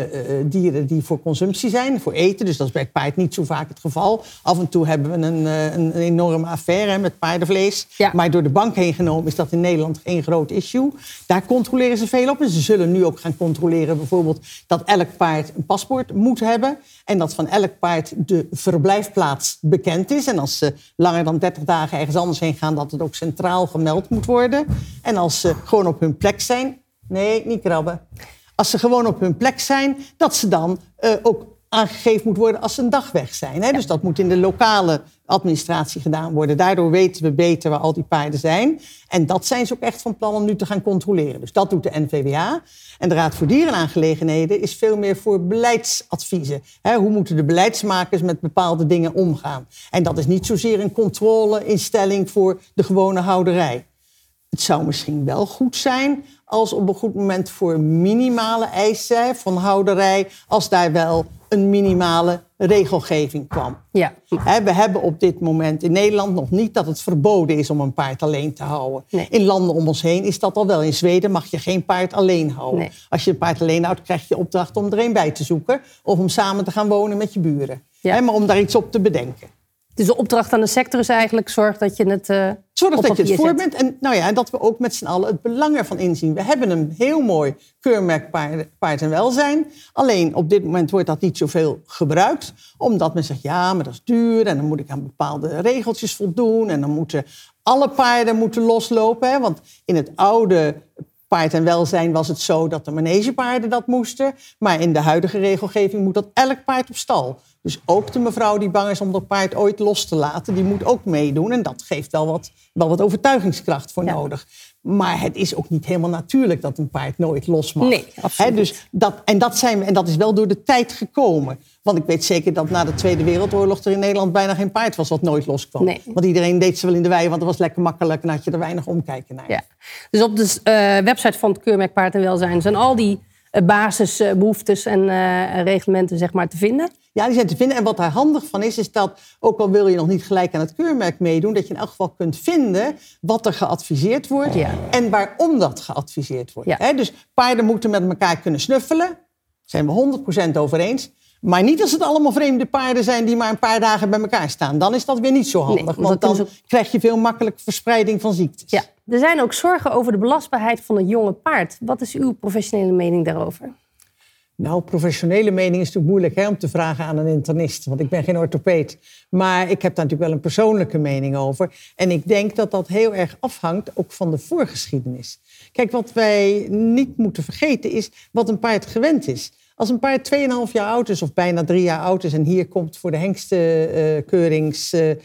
dieren die voor consumptie zijn, voor eten. Dus dat is bij het paard niet zo vaak het geval. Af en toe hebben we een, uh, een enorme affaire met paardenvlees. Maar door de bank heen genomen is dat in Nederland geen groot issue. Daar controleren ze veel op. En ze zullen nu ook gaan controleren bijvoorbeeld dat elk paard een paspoort moet hebben. En dat van elk paard de verblijfplaats bekend is. En als ze langer dan 30 dagen ergens anders heen gaan, dat het ook centraal gemeld moet worden. En als ze gewoon op hun plek zijn, Nee, niet krabben. Als ze gewoon op hun plek zijn, dat ze dan uh, ook aangegeven moet worden als ze een dag weg zijn. Hè? Dus dat moet in de lokale administratie gedaan worden. Daardoor weten we beter waar al die paarden zijn. En dat zijn ze ook echt van plan om nu te gaan controleren. Dus dat doet de NVWA. En de Raad voor Dierenaangelegenheden is veel meer voor beleidsadviezen. Hè? Hoe moeten de beleidsmakers met bepaalde dingen omgaan? En dat is niet zozeer een controleinstelling voor de gewone houderij. Het zou misschien wel goed zijn als op een goed moment voor minimale eisen van houderij, als daar wel een minimale regelgeving kwam. Ja. we hebben op dit moment in Nederland nog niet dat het verboden is om een paard alleen te houden. Nee. In landen om ons heen is dat al wel. In Zweden mag je geen paard alleen houden. Nee. Als je een paard alleen houdt, krijg je opdracht om er een bij te zoeken. Of om samen te gaan wonen met je buren. Ja. maar om daar iets op te bedenken. Dus de opdracht aan de sector is eigenlijk zorg dat je het. eh, Zorg dat je het voor zet. bent en nou ja, dat we ook met z'n allen het belang ervan inzien. We hebben een heel mooi keurmerk paard, paard en welzijn. Alleen op dit moment wordt dat niet zoveel gebruikt. Omdat men zegt, ja, maar dat is duur en dan moet ik aan bepaalde regeltjes voldoen. En dan moeten alle paarden moeten loslopen. Hè? Want in het oude paard en welzijn was het zo dat de manegepaarden dat moesten. Maar in de huidige regelgeving moet dat elk paard op stal. Dus ook de mevrouw die bang is om dat paard ooit los te laten, die moet ook meedoen. En dat geeft wel wat, wel wat overtuigingskracht voor Ja. nodig. Maar het is ook niet helemaal natuurlijk dat een paard nooit los mag. Nee, absoluut dus dat, en, dat zijn, en dat is wel door de tijd gekomen. Want ik weet zeker dat na de Tweede Wereldoorlog er in Nederland bijna geen paard was wat nooit loskwam. Nee. Want iedereen deed ze wel in de wei, want dat was lekker makkelijk en had je er weinig omkijken naar. Ja. Dus op de eh, website van het keurmerk Paard en Welzijn zijn al die basisbehoeftes en eh, reglementen zeg maar, te vinden. Ja, die zijn te vinden. En wat daar handig van is, is dat, ook al wil je nog niet gelijk aan het keurmerk meedoen, dat je in elk geval kunt vinden wat er geadviseerd wordt Ja. en waarom dat geadviseerd wordt. Ja. Dus paarden moeten met elkaar kunnen snuffelen. Daar zijn we 100% over eens. Maar niet als het allemaal vreemde paarden zijn die maar een paar dagen bij elkaar staan. Dan is dat weer niet zo handig. want dan want krijg je veel makkelijker verspreiding van ziektes. Ja. Er zijn ook zorgen over de belastbaarheid van het jonge paard. Wat is uw professionele mening daarover? Nou, professionele mening is natuurlijk moeilijk hè, om te vragen aan een internist. Want ik ben geen orthopeed. Maar ik heb daar natuurlijk wel een persoonlijke mening over. En ik denk dat dat heel erg afhangt ook van de voorgeschiedenis. Kijk, wat wij niet moeten vergeten is wat een paard gewend is. Als een paard 2,5 jaar oud is of bijna drie jaar oud is... en hier komt voor de hengstenkeurings eh,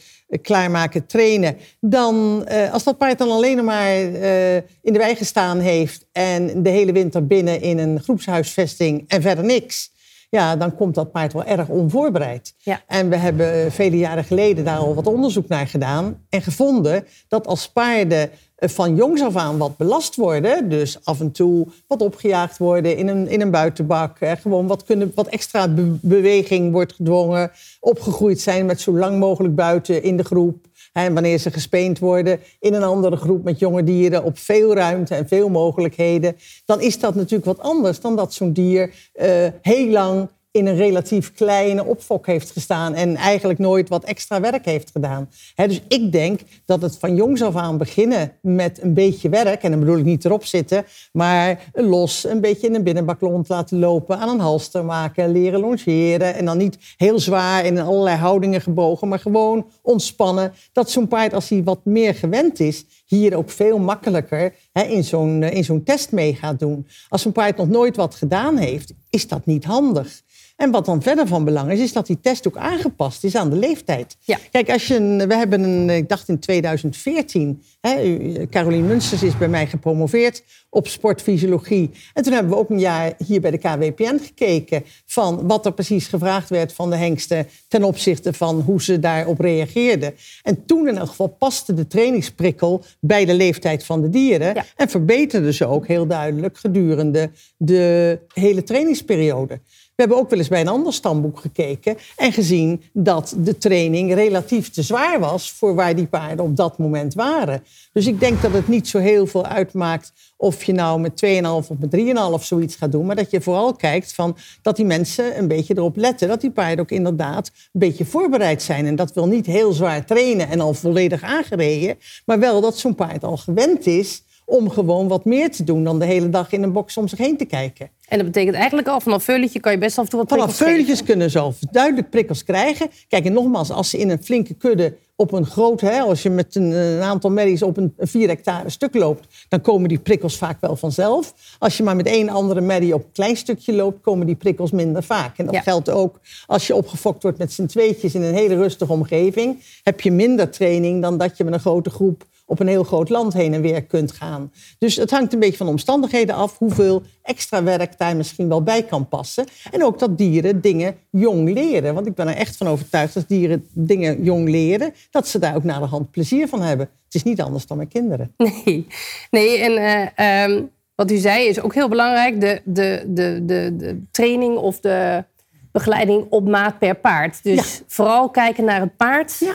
klaarmaken trainen... dan, eh, als dat paard dan alleen maar eh, in de wei gestaan heeft... en de hele winter binnen in een groepshuisvesting en verder niks... ja, dan komt dat paard wel erg onvoorbereid. Ja. En we hebben vele jaren geleden daar al wat onderzoek naar gedaan... en gevonden dat als paarden eh, van jongs af aan wat belast worden... dus af en toe wat opgejaagd worden in een, in een buitenbak... gewoon wat, kunnen, wat extra be- beweging wordt gedwongen... opgegroeid zijn met zo lang mogelijk buiten in de groep... En wanneer ze gespeend worden in een andere groep met jonge dieren op veel ruimte en veel mogelijkheden, dan is dat natuurlijk wat anders dan dat zo'n dier eh, heel lang in een relatief kleine opfok heeft gestaan en eigenlijk nooit wat extra werk heeft gedaan. Dus ik denk dat het van jongs af aan beginnen met een beetje werk, en dan bedoel ik niet erop zitten, maar los een beetje in een binnenbak rond laten lopen, aan een halster maken, leren longeren en dan niet heel zwaar in allerlei houdingen gebogen, maar gewoon ontspannen. Dat zo'n paard, als hij wat meer gewend is, hier ook veel makkelijker in zo'n eh, in zo'n test mee gaat doen. Als zo'n paard nog nooit wat gedaan heeft, is dat niet handig. En wat dan verder van belang is, is dat die test ook aangepast is aan de leeftijd. Ja. Kijk, als je een, we hebben een, ik dacht in 2014, hè, u- Carolien Munsters is bij mij gepromoveerd op sportfysiologie. En toen hebben we ook een jaar hier bij de KWPN gekeken van wat er precies gevraagd werd van de hengsten ten opzichte van hoe ze daarop reageerden. En toen in elk geval paste de trainingsprikkel bij de leeftijd van de dieren Ja. en verbeterde ze ook heel duidelijk gedurende de hele trainingsperiode. We hebben ook wel eens bij een ander stamboek gekeken en gezien dat de training relatief te zwaar was voor waar die paarden op dat moment waren. Dus ik denk dat het niet zo heel veel uitmaakt of je nou met 2,5 of met 3,5 zoiets gaat doen, maar dat je vooral kijkt van dat die mensen een beetje erop letten dat die paarden ook inderdaad een beetje voorbereid zijn. En dat wil niet heel zwaar trainen en al volledig aangereden, maar wel dat zo'n paard al gewend is om gewoon wat meer te doen dan de hele dag in een box om zich heen te kijken. En dat betekent eigenlijk al vanaf veulentje kan je best af en toe wat Vanaf prikkels geven. veuletjes kunnen ze al duidelijk prikkels krijgen. Kijk, en nogmaals, als ze in een flinke kudde op een groot, hè, als je met een, een aantal merries op een 4 hectare stuk loopt, dan komen die prikkels vaak wel vanzelf. Als je maar met één andere merrie op een klein stukje loopt, komen die prikkels minder vaak. En dat Ja. geldt ook als je opgefokt wordt met z'n tweetjes in een hele rustige omgeving. Heb je minder training dan dat je met een grote groep op een heel groot land heen en weer kunt gaan. Dus het hangt een beetje van de omstandigheden af hoeveel extra werk daar misschien wel bij kan passen. En ook dat dieren dingen jong leren. Want ik ben er echt van overtuigd dat dieren dingen jong leren, dat ze daar ook naar de hand plezier van hebben. Het is niet anders dan met kinderen. Nee, nee en eh, ehm, wat u zei is ook heel belangrijk. De, de, de, de, de training of de begeleiding op maat per paard. Dus Ja. vooral kijken naar het paard. Ja.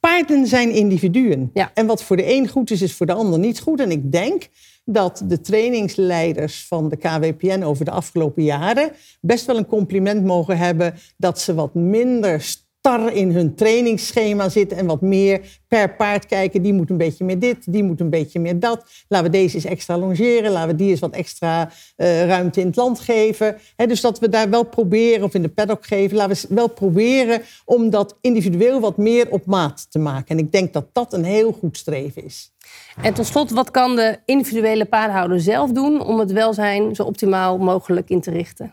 Paarden zijn individuen. Ja. En wat voor de een goed is, is voor de ander niet goed. En ik denk dat de trainingsleiders van de KWPN over de afgelopen jaren best wel een compliment mogen hebben dat ze wat minder in hun trainingsschema zitten en wat meer per paard kijken. Die moet een beetje meer dit, die moet een beetje meer dat. Laten we deze eens extra longeren, laten we die eens wat extra eh, ruimte in het land geven. Dus dat we daar wel proberen, of in de paddock geven, laten we wel proberen om dat individueel wat meer op maat te maken. En ik denk dat dat een heel goed streven is. En tot slot, wat kan de individuele paardenhouder zelf doen om het welzijn zo optimaal mogelijk in te richten?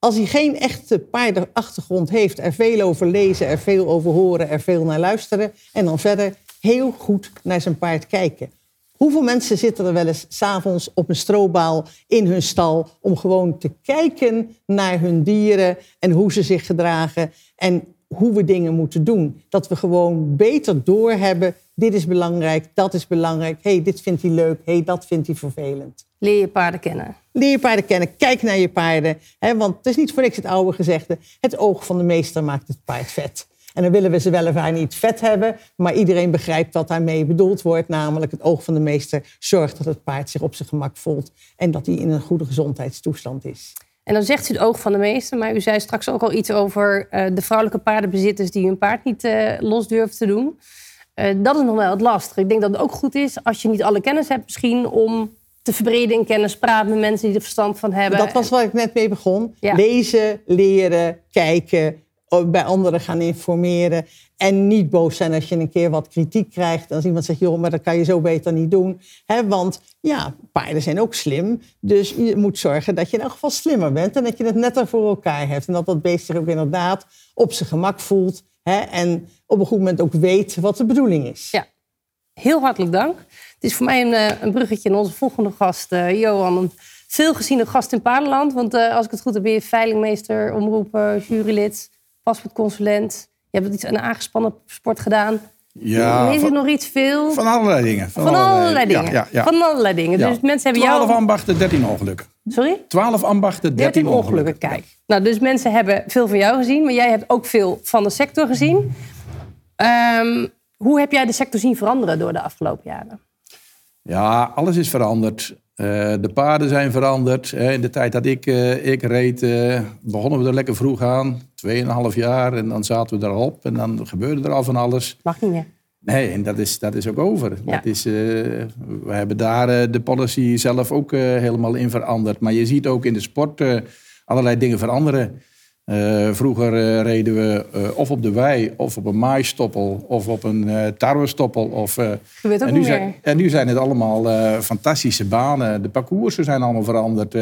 Als hij geen echte paardenachtergrond heeft, er veel over lezen, er veel over horen, er veel naar luisteren. En dan verder heel goed naar zijn paard kijken. Hoeveel mensen zitten er wel eens s'avonds op een strobaal in hun stal om gewoon te kijken naar hun dieren en hoe ze zich gedragen en hoe we dingen moeten doen. Dat we gewoon beter doorhebben, dit is belangrijk, dat is belangrijk, hey, dit vindt hij leuk, hey, dat vindt hij vervelend. Leer je paarden kennen. Leer je paarden kennen, kijk naar je paarden. Hè, want het is niet voor niks het oude gezegde. Het oog van de meester maakt het paard vet. En dan willen we ze weliswaar niet vet hebben. Maar iedereen begrijpt wat daarmee bedoeld wordt. Namelijk het oog van de meester zorgt dat het paard zich op zijn gemak voelt. En dat hij in een goede gezondheidstoestand is. En dan zegt u het oog van de meester, maar u zei straks ook al iets over eh, de vrouwelijke paardenbezitters die hun paard niet eh, los durven te doen. Eh, dat is nog wel het lastige. Ik denk dat het ook goed is als je niet alle kennis hebt, misschien om te verbreden in kennis, praten met mensen die er verstand van hebben. Dat was waar ik net mee begon. Ja. Lezen, leren, kijken, bij anderen gaan informeren. En niet boos zijn als je een keer wat kritiek krijgt. Als iemand zegt, joh, maar dat kan je zo beter niet doen. Hè, want ja, paarden zijn ook slim. Dus je moet zorgen dat je in elk geval slimmer bent. En dat je het netter voor elkaar hebt. En dat dat beest zich ook inderdaad op zijn gemak voelt. Hè, en op een goed moment ook weet wat de bedoeling is. Ja. Heel hartelijk dank. Het is voor mij een, eh, een bruggetje in onze volgende gast, eh, Johan. Een veelgeziene gast in Paardenland. Want eh, als ik het goed heb, ben je veilingmeester, omroeper, jurylid, paspoortconsulent. Je hebt iets, een aangespannen sport gedaan. Ja, Lees ik nog iets veel? van allerlei dingen. Van allerlei dingen. Ja, ja, ja. Van allerlei dingen. Dus mensen hebben 12 jou... ambachten, 13 ongelukken. Sorry? 12 ambachten, 13, 13 ongelukken, kijk. Nou, dus mensen hebben veel van jou gezien, maar jij hebt ook veel van de sector gezien. Ehm, hoe heb jij de sector zien veranderen door de afgelopen jaren? Ja, alles is veranderd. Eh, de paarden zijn veranderd. In de tijd dat ik, eh, ik reed, eh, begonnen we er lekker vroeg aan. Tweeënhalf jaar en dan zaten we erop. En dan gebeurde er al van alles. Mag niet meer. Nee, en dat is, dat is ook over. Ja. Dat is, eh, we hebben daar eh, de policy zelf ook eh, helemaal in veranderd. Maar je ziet ook in de sport allerlei dingen veranderen. Vroeger reden we of op de wei, of op een maaistoppel, of op een tarwestoppel. Of, Gebeurt ook en, nu niet zijn, meer. en nu zijn het allemaal fantastische banen. De parcoursen zijn allemaal veranderd.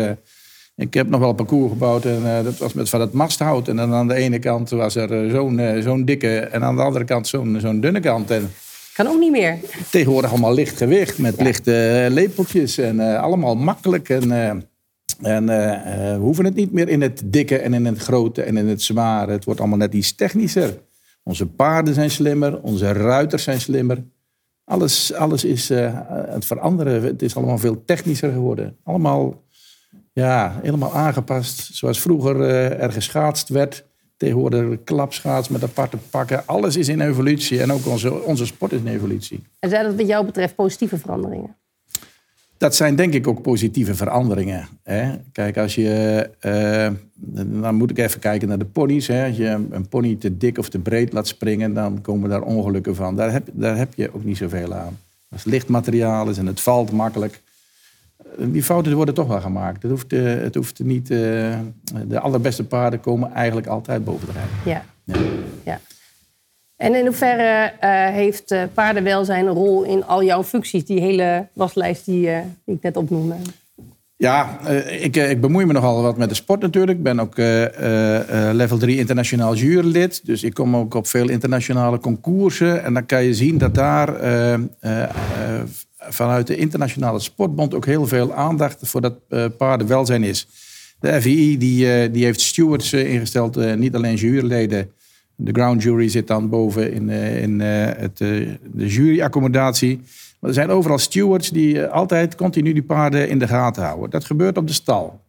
Ik heb nog wel een parcours gebouwd en eh, dat was met van het masthout. En dan aan de ene kant was er eh, zo'n eh, zo'n dikke en aan de andere kant zo'n zo'n dunne kant. En Kan ook niet meer. tegenwoordig allemaal licht gewicht met lichte lepeltjes en allemaal makkelijk. En, en we hoeven het niet meer in het dikke en in het grote en in het zware. Het wordt allemaal net iets technischer. Onze paarden zijn slimmer, onze ruiters zijn slimmer. Alles, alles is aan het veranderen. Het is allemaal veel technischer geworden. Allemaal ja, helemaal aangepast. Zoals vroeger eh, er geschaatst werd. Tegenwoordig klapschaats met aparte pakken. Alles is in evolutie. En ook onze, onze sport is in evolutie. En zijn dat wat jou betreft positieve veranderingen? Dat zijn denk ik ook positieve veranderingen. Hè? Kijk, als je. eh, dan moet ik even kijken naar de ponies. Hè? Als je een pony te dik of te breed laat springen, dan komen daar ongelukken van. Daar heb, daar heb je ook niet zoveel aan. Als het licht materiaal is en het valt makkelijk. Eh, Die fouten worden toch wel gemaakt. Het hoeft, eh, het hoeft niet. eh, de allerbeste paarden komen eigenlijk altijd boven de rij. Ja. Ja. ja. En in hoeverre uh, heeft uh, paardenwelzijn een rol in al jouw functies, die hele waslijst die, uh, die ik net opnoemde? Ja, ik, ik, bemoei me nogal wat met de sport natuurlijk. Ik ben ook level 3 internationaal jurylid. Dus ik kom ook op veel internationale concoursen. En dan kan je zien dat daar vanuit de internationale sportbond ook heel veel aandacht voor dat paardenwelzijn is. De FII die, die heeft stewards ingesteld, niet alleen juryleden de ground jury zit dan boven in, eh, in eh, het, eh, de juryaccommodatie. Maar er zijn overal stewards die altijd continu die paarden in de gaten houden. Dat gebeurt op de stal.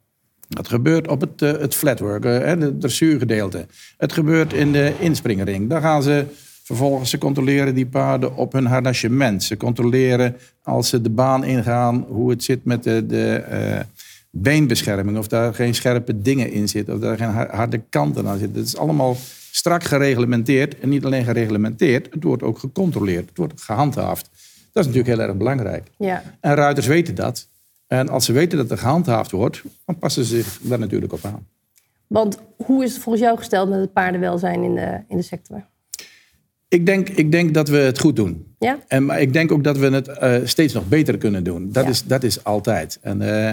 Dat gebeurt op het, het flatwork, het dressuurgedeelte. Het gebeurt in de inspringering. Daar gaan ze vervolgens, ze controleren die paarden op hun harnachement. Ze controleren als ze de baan ingaan hoe het zit met de, de beenbescherming. Of daar geen scherpe dingen in zitten. Of daar geen harde kanten aan zitten. Dat is allemaal strak gereglementeerd. En niet alleen gereglementeerd, het wordt ook gecontroleerd. Het wordt gehandhaafd. Dat is natuurlijk heel erg belangrijk. Ja. En ruiters weten dat. En als ze weten dat er gehandhaafd wordt, dan passen ze zich daar natuurlijk op aan. Want hoe is het volgens jou gesteld met het paardenwelzijn in de, in de sector? Ik denk, ik denk dat we het goed doen. Ja? En, maar ik denk ook dat we het uh, steeds nog beter kunnen doen. Dat, is, dat is altijd. En uh,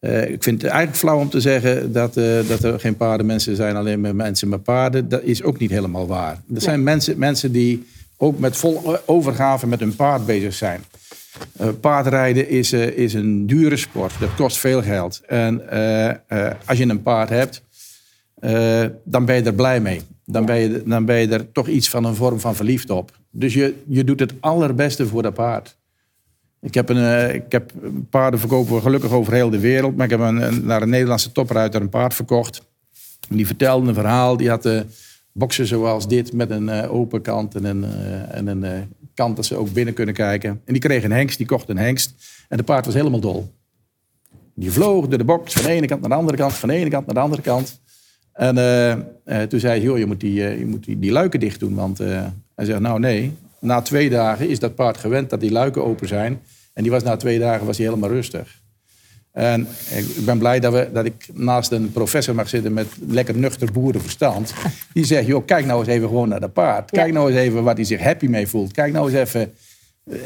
uh, ik vind het eigenlijk flauw om te zeggen dat, dat er geen paardenmensen zijn, alleen maar mensen met paarden. Dat is ook niet helemaal waar. Er nee. zijn mensen, mensen die ook met vol overgave met hun paard bezig zijn. Paardrijden is, is een dure sport. Dat kost veel geld. En als je een paard hebt, dan ben je er blij mee. Dan ben, je, dan ben je er toch iets van een vorm van verliefd op. Dus je, je doet het allerbeste voor dat paard. Ik heb, een, uh, ik heb paarden verkopen gelukkig over heel de wereld. Maar ik heb een, naar een Nederlandse topruiter een paard verkocht. Die vertelde een verhaal. Die had de uh, boksen zoals dit met een uh, open kant en een, en een kant dat ze ook binnen kunnen kijken. En die kreeg een hengst, die kocht een hengst. En de paard was helemaal dol. Die vloog door de box van de ene kant naar de andere kant, van de ene kant naar de andere kant. En toen zei hij, joh, je moet die, je moet die, die luiken dicht doen. Want hij zegt, nou nee, na twee dagen is dat paard gewend dat die luiken open zijn. En die was na twee dagen was hij helemaal rustig. En ik ben blij dat, we, dat ik naast een professor mag zitten met lekker nuchter boerenverstand. Die zegt, joh, kijk nou eens even gewoon naar dat paard. Kijk nou eens even wat hij zich happy mee voelt. Kijk nou eens even,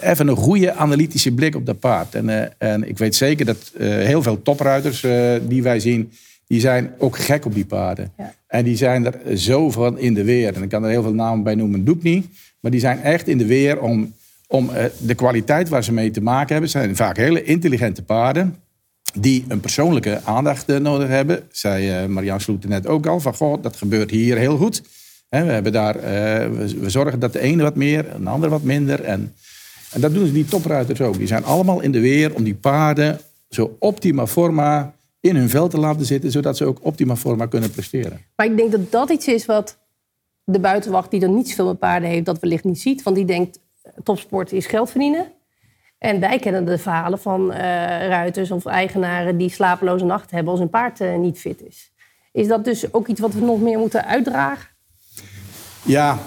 even een goede analytische blik op dat paard. En, uh, en ik weet zeker dat uh, heel veel topruiters uh, die wij zien, die zijn ook gek op die paarden. Ja. En die zijn er zo van in de weer. En ik kan er heel veel namen bij noemen, doe ik niet. Maar die zijn echt in de weer om om uh, de kwaliteit waar ze mee te maken hebben. zijn vaak hele intelligente paarden die een persoonlijke aandacht uh, nodig hebben. Zei uh, Marianne Sloeten net ook al, van goh, dat gebeurt hier heel goed. We, hebben daar, we, zorgen dat de ene wat meer, de ander wat minder. En, en dat doen ze die topruiters ook. Die zijn allemaal in de weer om die paarden zo optima forma in hun vel te laten zitten, zodat ze ook optima forma kunnen presteren. Maar ik denk dat dat iets is wat de buitenwacht, die er niet zoveel met paarden heeft, dat wellicht niet ziet. Want die denkt, topsport is geld verdienen. En wij kennen de verhalen van uh, ruiters of eigenaren die slapeloze nachten hebben als hun paard uh, niet fit is. Is dat dus ook iets wat we nog meer moeten uitdragen? Ja,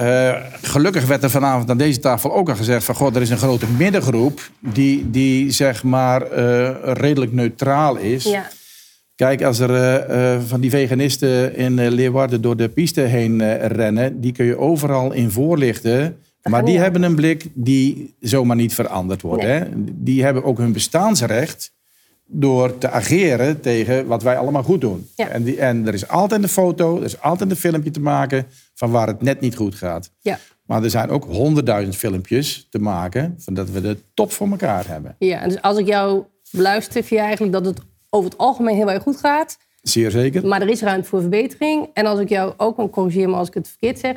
uh, gelukkig werd er vanavond aan deze tafel ook al gezegd van... God, er is een grote middengroep die, die zeg maar redelijk neutraal is. Ja. Kijk, als er van die veganisten in Leeuwarden door de piste heen rennen... die kun je overal in voorlichten maar die hebben een blik die zomaar niet veranderd wordt. Nee. Hè? Die hebben ook hun bestaansrecht door te ageren tegen wat wij allemaal goed doen. Ja. En, die, en er is altijd een foto, er is altijd een filmpje te maken van waar het net niet goed gaat. Ja. Maar er zijn ook honderdduizend filmpjes te maken van dat we de top voor elkaar hebben. Ja, dus als ik jou beluister, vind je eigenlijk dat het over het algemeen heel erg goed gaat. Zeer zeker. Maar er is ruimte voor verbetering. En als ik jou ook kan corrigeren, maar als ik het verkeerd zeg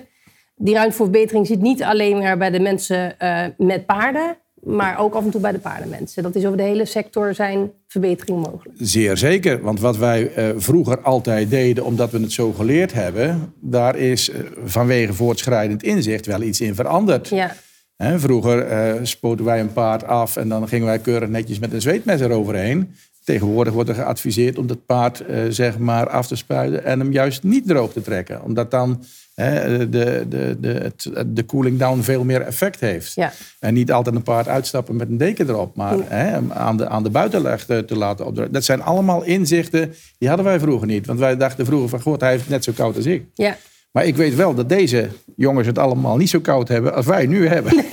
die ruimte voor verbetering zit niet alleen maar bij de mensen uh, met paarden, maar ook af en toe bij de paardenmensen. Dat is over de hele sector zijn verbeteringen mogelijk. Zeer zeker, want wat wij uh, vroeger altijd deden, omdat we het zo geleerd hebben, daar is uh, vanwege voortschrijdend inzicht wel iets in veranderd. Ja. Vroeger spoten wij een paard af en dan gingen wij keurig netjes met een zweetmes eroverheen. Tegenwoordig wordt er geadviseerd om dat paard zeg maar af te spuiten en hem juist niet droog te trekken. Omdat dan de, de, de, het, de cooling down veel meer effect heeft. Ja. En niet altijd een paard uitstappen met een deken erop, maar hè, aan, de, aan de buitenleg te, te laten opdrukken. Dat zijn allemaal inzichten, die hadden wij vroeger niet. Want wij dachten vroeger van, god, hij heeft het net zo koud als ik. Ja. Maar ik weet wel dat deze jongens het allemaal niet zo koud hebben als wij nu hebben.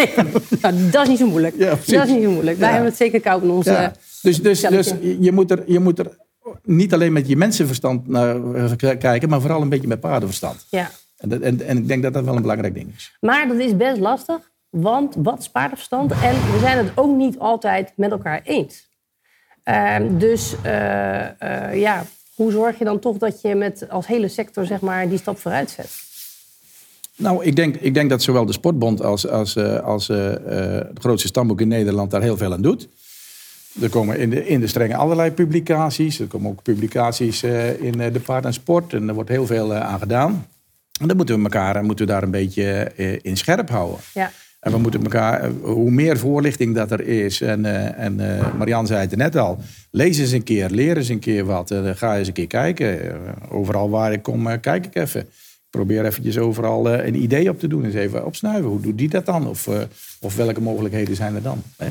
Nou, dat is niet zo moeilijk. Ja, dat is niet zo moeilijk. Wij Ja. hebben het zeker koud in onze... Ja. Dus, dus, dus je, moet er, je moet er niet alleen met je mensenverstand naar eh, kijken, maar vooral een beetje met paardenverstand. Ja. En, dat- en, en ik denk dat dat wel een belangrijk ding is. Maar dat is best lastig, want wat is paardenverstand? En we zijn het ook niet altijd met elkaar eens. Ehm, dus eh, eh, ja, hoe zorg je dan toch dat je met als hele sector zeg maar, die stap vooruit zet? Nou, ik denk, ik denk dat zowel de Sportbond als, als, eh, als het grootste stamboek in Nederland daar heel veel aan doet. Er komen in de, in de strenge allerlei publicaties. Er komen ook publicaties in de paard en sport. En er wordt heel veel aan gedaan. En dan moeten we elkaar moeten we daar een beetje eh, in scherp houden. Ja. En we moeten elkaar, eh, hoe meer voorlichting dat er is, en, eh, en Marianne zei het net al, lees eens een keer, leer eens een keer wat, ga eens een keer kijken. Overal waar ik kom, kijk ik even. Ik probeer eventjes overal een idee op te doen, eens even opsnuiven. Hoe doet die dat dan? Of, of welke mogelijkheden zijn er dan? Hè?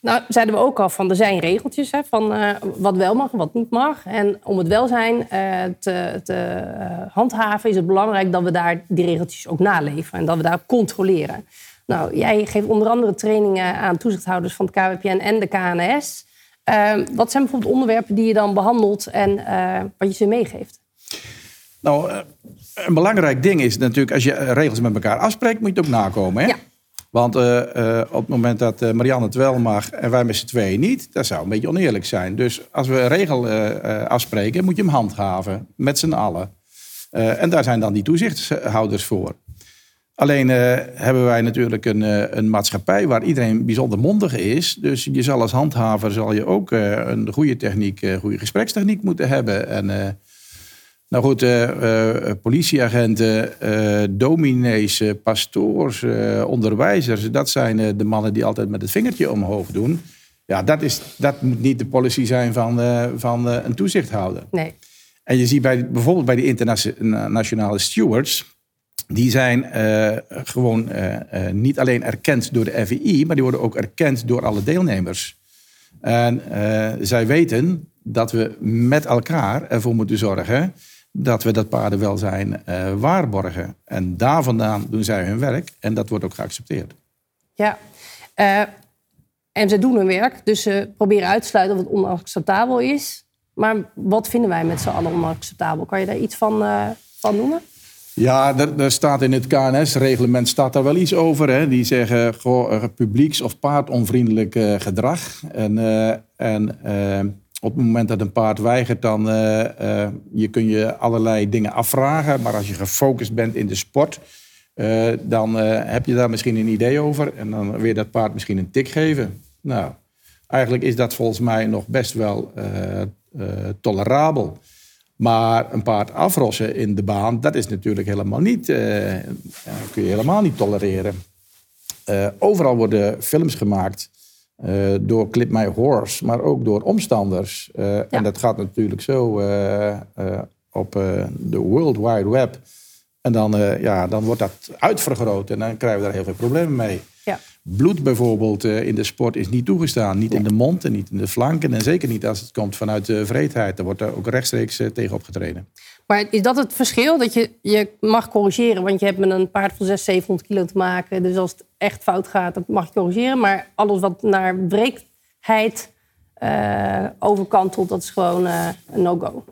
Nou, zeiden we ook al van er zijn regeltjes hè, van eh, wat wel mag en wat niet mag. En om het welzijn eh, te, te eh, handhaven is het belangrijk dat we daar die regeltjes ook naleven en dat we daar controleren. Nou, jij geeft onder andere trainingen aan toezichthouders van het KWPN en de KNS. Eh, wat zijn bijvoorbeeld onderwerpen die je dan behandelt en wat je ze meegeeft? Nou, een belangrijk ding is natuurlijk, als je regels met elkaar afspreekt, moet je het ook nakomen. Hè? Ja. Want eh, eh, op het moment dat eh, Marianne het wel mag en wij met z'n tweeën niet, dat zou een beetje oneerlijk zijn. Dus als we een regel afspreken, moet je hem handhaven, met z'n allen. En daar zijn dan die toezichthouders voor. Alleen hebben wij natuurlijk een, een maatschappij waar iedereen bijzonder mondig is. Dus je zal als handhaver zal je ook een goede techniek, goede gesprekstechniek moeten hebben. En nou goed, eh, eh, politieagenten, eh, dominees, pastoors, onderwijzers, dat zijn de mannen die altijd met het vingertje omhoog doen. Ja, dat, is, dat moet niet de policy zijn van, van een toezichthouder. Nee. En je ziet bij, bijvoorbeeld bij de internationale stewards, die zijn gewoon niet alleen erkend door de FII, maar die worden ook erkend door alle deelnemers. En zij weten dat we met elkaar ervoor moeten zorgen dat we dat paardenwelzijn eh waarborgen. En daar vandaan doen zij hun werk en dat wordt ook geaccepteerd. Ja. Eh, en ze doen hun werk, dus ze proberen uit te sluiten dat het onacceptabel is. Maar wat vinden wij met z'n allen onacceptabel? Kan je daar iets van, eh, van noemen? Ja, er, staat in het KNS-reglement staat daar wel iets over. Hè? Die zeggen goh, publieks- of paardonvriendelijk gedrag. En, en op het moment dat een paard weigert, dan eh, eh, je kun je allerlei dingen afvragen. Maar als je gefocust bent in de sport, eh, dan heb je daar misschien een idee over. En dan je dat paard misschien een tik geven. Nou, eigenlijk is dat volgens mij nog best wel tolerabel. Maar een paard afrossen in de baan, dat is natuurlijk helemaal niet, kun je helemaal niet tolereren. Overal worden films gemaakt eh, door Clip My Horse, maar ook door omstanders. Eh, En dat gaat natuurlijk zo eh, op de World Wide Web. En dan, ja, dan wordt dat uitvergroot en dan krijgen we daar heel veel problemen mee. Ja. Bloed bijvoorbeeld eh, in de sport is niet toegestaan. Niet in de mond en niet in de flanken. En zeker niet als het komt vanuit de vreedheid. Daar wordt er ook rechtstreeks eh, tegen opgetreden. Maar is dat het verschil? Dat je, je mag corrigeren, want je hebt met een paard van 600, 700 kilo te maken. Dus als het echt fout gaat, dan mag je corrigeren. Maar alles wat naar wreekheid eh, overkantelt, dat is gewoon een no-go.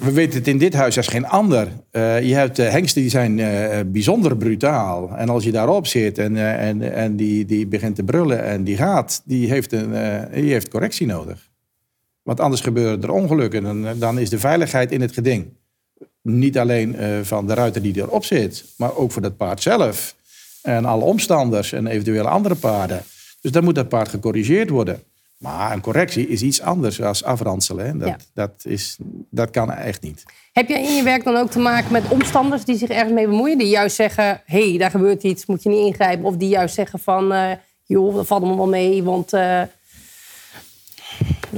We weten het in dit huis als geen ander. Eh, je hebt eh, hengsten die zijn eh, bijzonder brutaal. En als je daarop zit en, en, en die, die begint te brullen en die gaat, die heeft, een, die heeft correctie nodig. Want anders gebeuren er ongelukken. En dan, is de veiligheid in het geding. Niet alleen van de ruiter die erop zit, maar ook voor dat paard zelf. En alle omstanders en eventuele andere paarden. Dus dan moet dat paard gecorrigeerd worden. Maar een correctie is iets anders dan afranselen. Hè. Dat, Ja. dat, is, dat kan echt niet. Heb jij in je werk dan ook te maken met omstanders die zich ergens mee bemoeien? Die juist zeggen, hé, hey, daar gebeurt iets, moet je niet ingrijpen. Of die juist zeggen van, eh, joh, dat valt me wel mee, want... is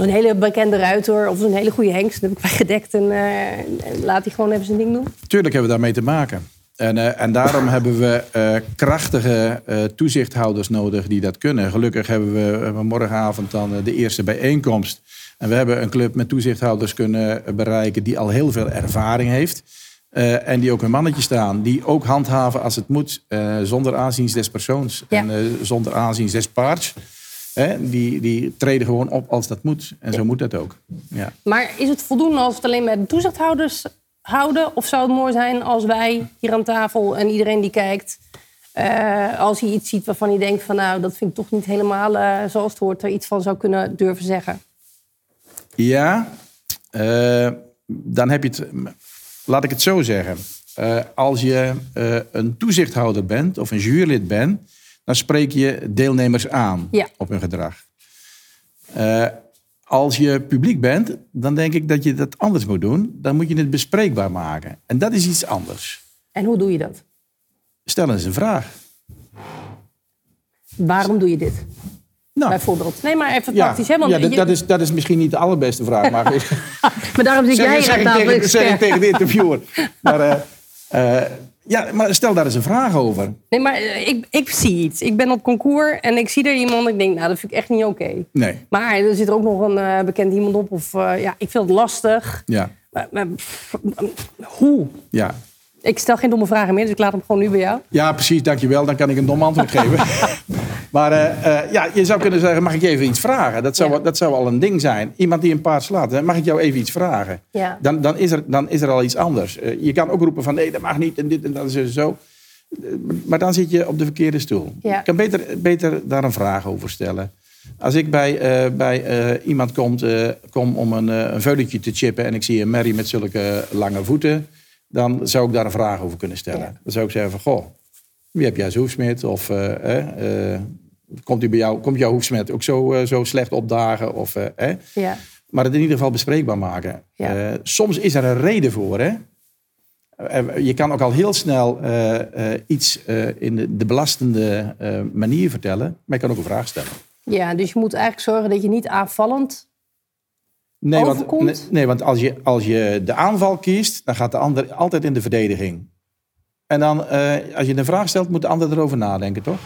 een hele bekende ruiter of een hele goede hengst. Dat heb ik bij gedekt en, eh, en laat hij gewoon even zijn ding doen. Tuurlijk hebben we daarmee te maken. En, eh, en daarom hebben we eh, krachtige eh, toezichthouders nodig die dat kunnen. Gelukkig hebben we morgenavond dan de eerste bijeenkomst. En we hebben een club met toezichthouders kunnen bereiken die al heel veel ervaring heeft. en die ook een mannetje staan, die ook handhaven als het moet, zonder aanzien des persoons Ja. en zonder aanzien des paards. Die, die treden gewoon op als dat moet. En zo moet dat ook. Ja. Maar is het voldoende als het alleen bij de toezichthouders houden? Of zou het mooi zijn als wij hier aan tafel en iedereen die kijkt... eh, als hij iets ziet waarvan hij denkt van... nou, dat vind ik toch niet helemaal eh, zoals het hoort... er iets van zou kunnen durven zeggen? Ja, eh, dan heb je het. Laat ik het zo zeggen. Als je een toezichthouder bent of een jurylid bent, dan spreek je deelnemers aan Ja. op hun gedrag. Als je publiek bent, dan denk ik dat je dat anders moet doen. Dan moet je het bespreekbaar maken. En dat is iets anders. En hoe doe je dat? Stel eens een vraag. Waarom doe je dit? Nou, Bijvoorbeeld. Nee, maar even ja, praktisch. Hè? Want ja, dat, je- dat, is, dat is misschien niet de allerbeste vraag, maar Maar daarom zit zeg, jij zeg hier ik tegen, zeg ik tegen de interviewer. Maar, eh, eh, ja, maar stel daar eens een vraag over. Nee, maar eh, ik, ik zie iets. Ik ben op concours en ik zie er iemand en ik denk, nou, dat vind ik echt niet oké. Nee, Maar er zit er ook nog een eh, bekend iemand op. Of eh, ja, ik vind het lastig. ja, Maar, maar, pff, hoe? ja. Ik stel geen domme vragen meer, dus ik laat hem gewoon nu bij jou. Ja, precies, dankjewel. Dan kan ik een dom antwoord geven. Maar eh, eh, ja, je zou kunnen zeggen, mag ik je even iets vragen? Dat zou, Ja. dat zou al een ding zijn. Iemand die een paard slaat, mag ik jou even iets vragen? Ja. Dan, dan, is er, dan is er al iets anders. Eh, je kan ook roepen van, nee, dat mag niet en dit en dat is zo. Maar dan zit je op de verkeerde stoel. Ja. Je kan beter, beter daar een vraag over stellen. Als ik bij, bij iemand komt, kom om een, een veulentje te chippen... en ik zie een merrie met zulke lange voeten... dan zou ik daar een vraag over kunnen stellen. Ja. Dan zou ik zeggen van, goh, wie heb jij hoefsmid? Of komt, bij jou, komt jouw hoefsmid ook zo, eh, zo slecht opdagen? Of, eh, eh? Ja. Maar het in ieder geval bespreekbaar maken. Ja. Eh, soms is er een reden voor. Hè? Je kan ook al heel snel iets in de, de belastende manier vertellen. Maar je kan ook een vraag stellen. ja, dus je moet eigenlijk zorgen dat je niet aanvallend... Nee, want, Overkomt? nee, nee, want als, je, als je de aanval kiest, dan gaat de ander altijd in de verdediging. En dan, als je een vraag stelt, moet de ander erover nadenken, toch?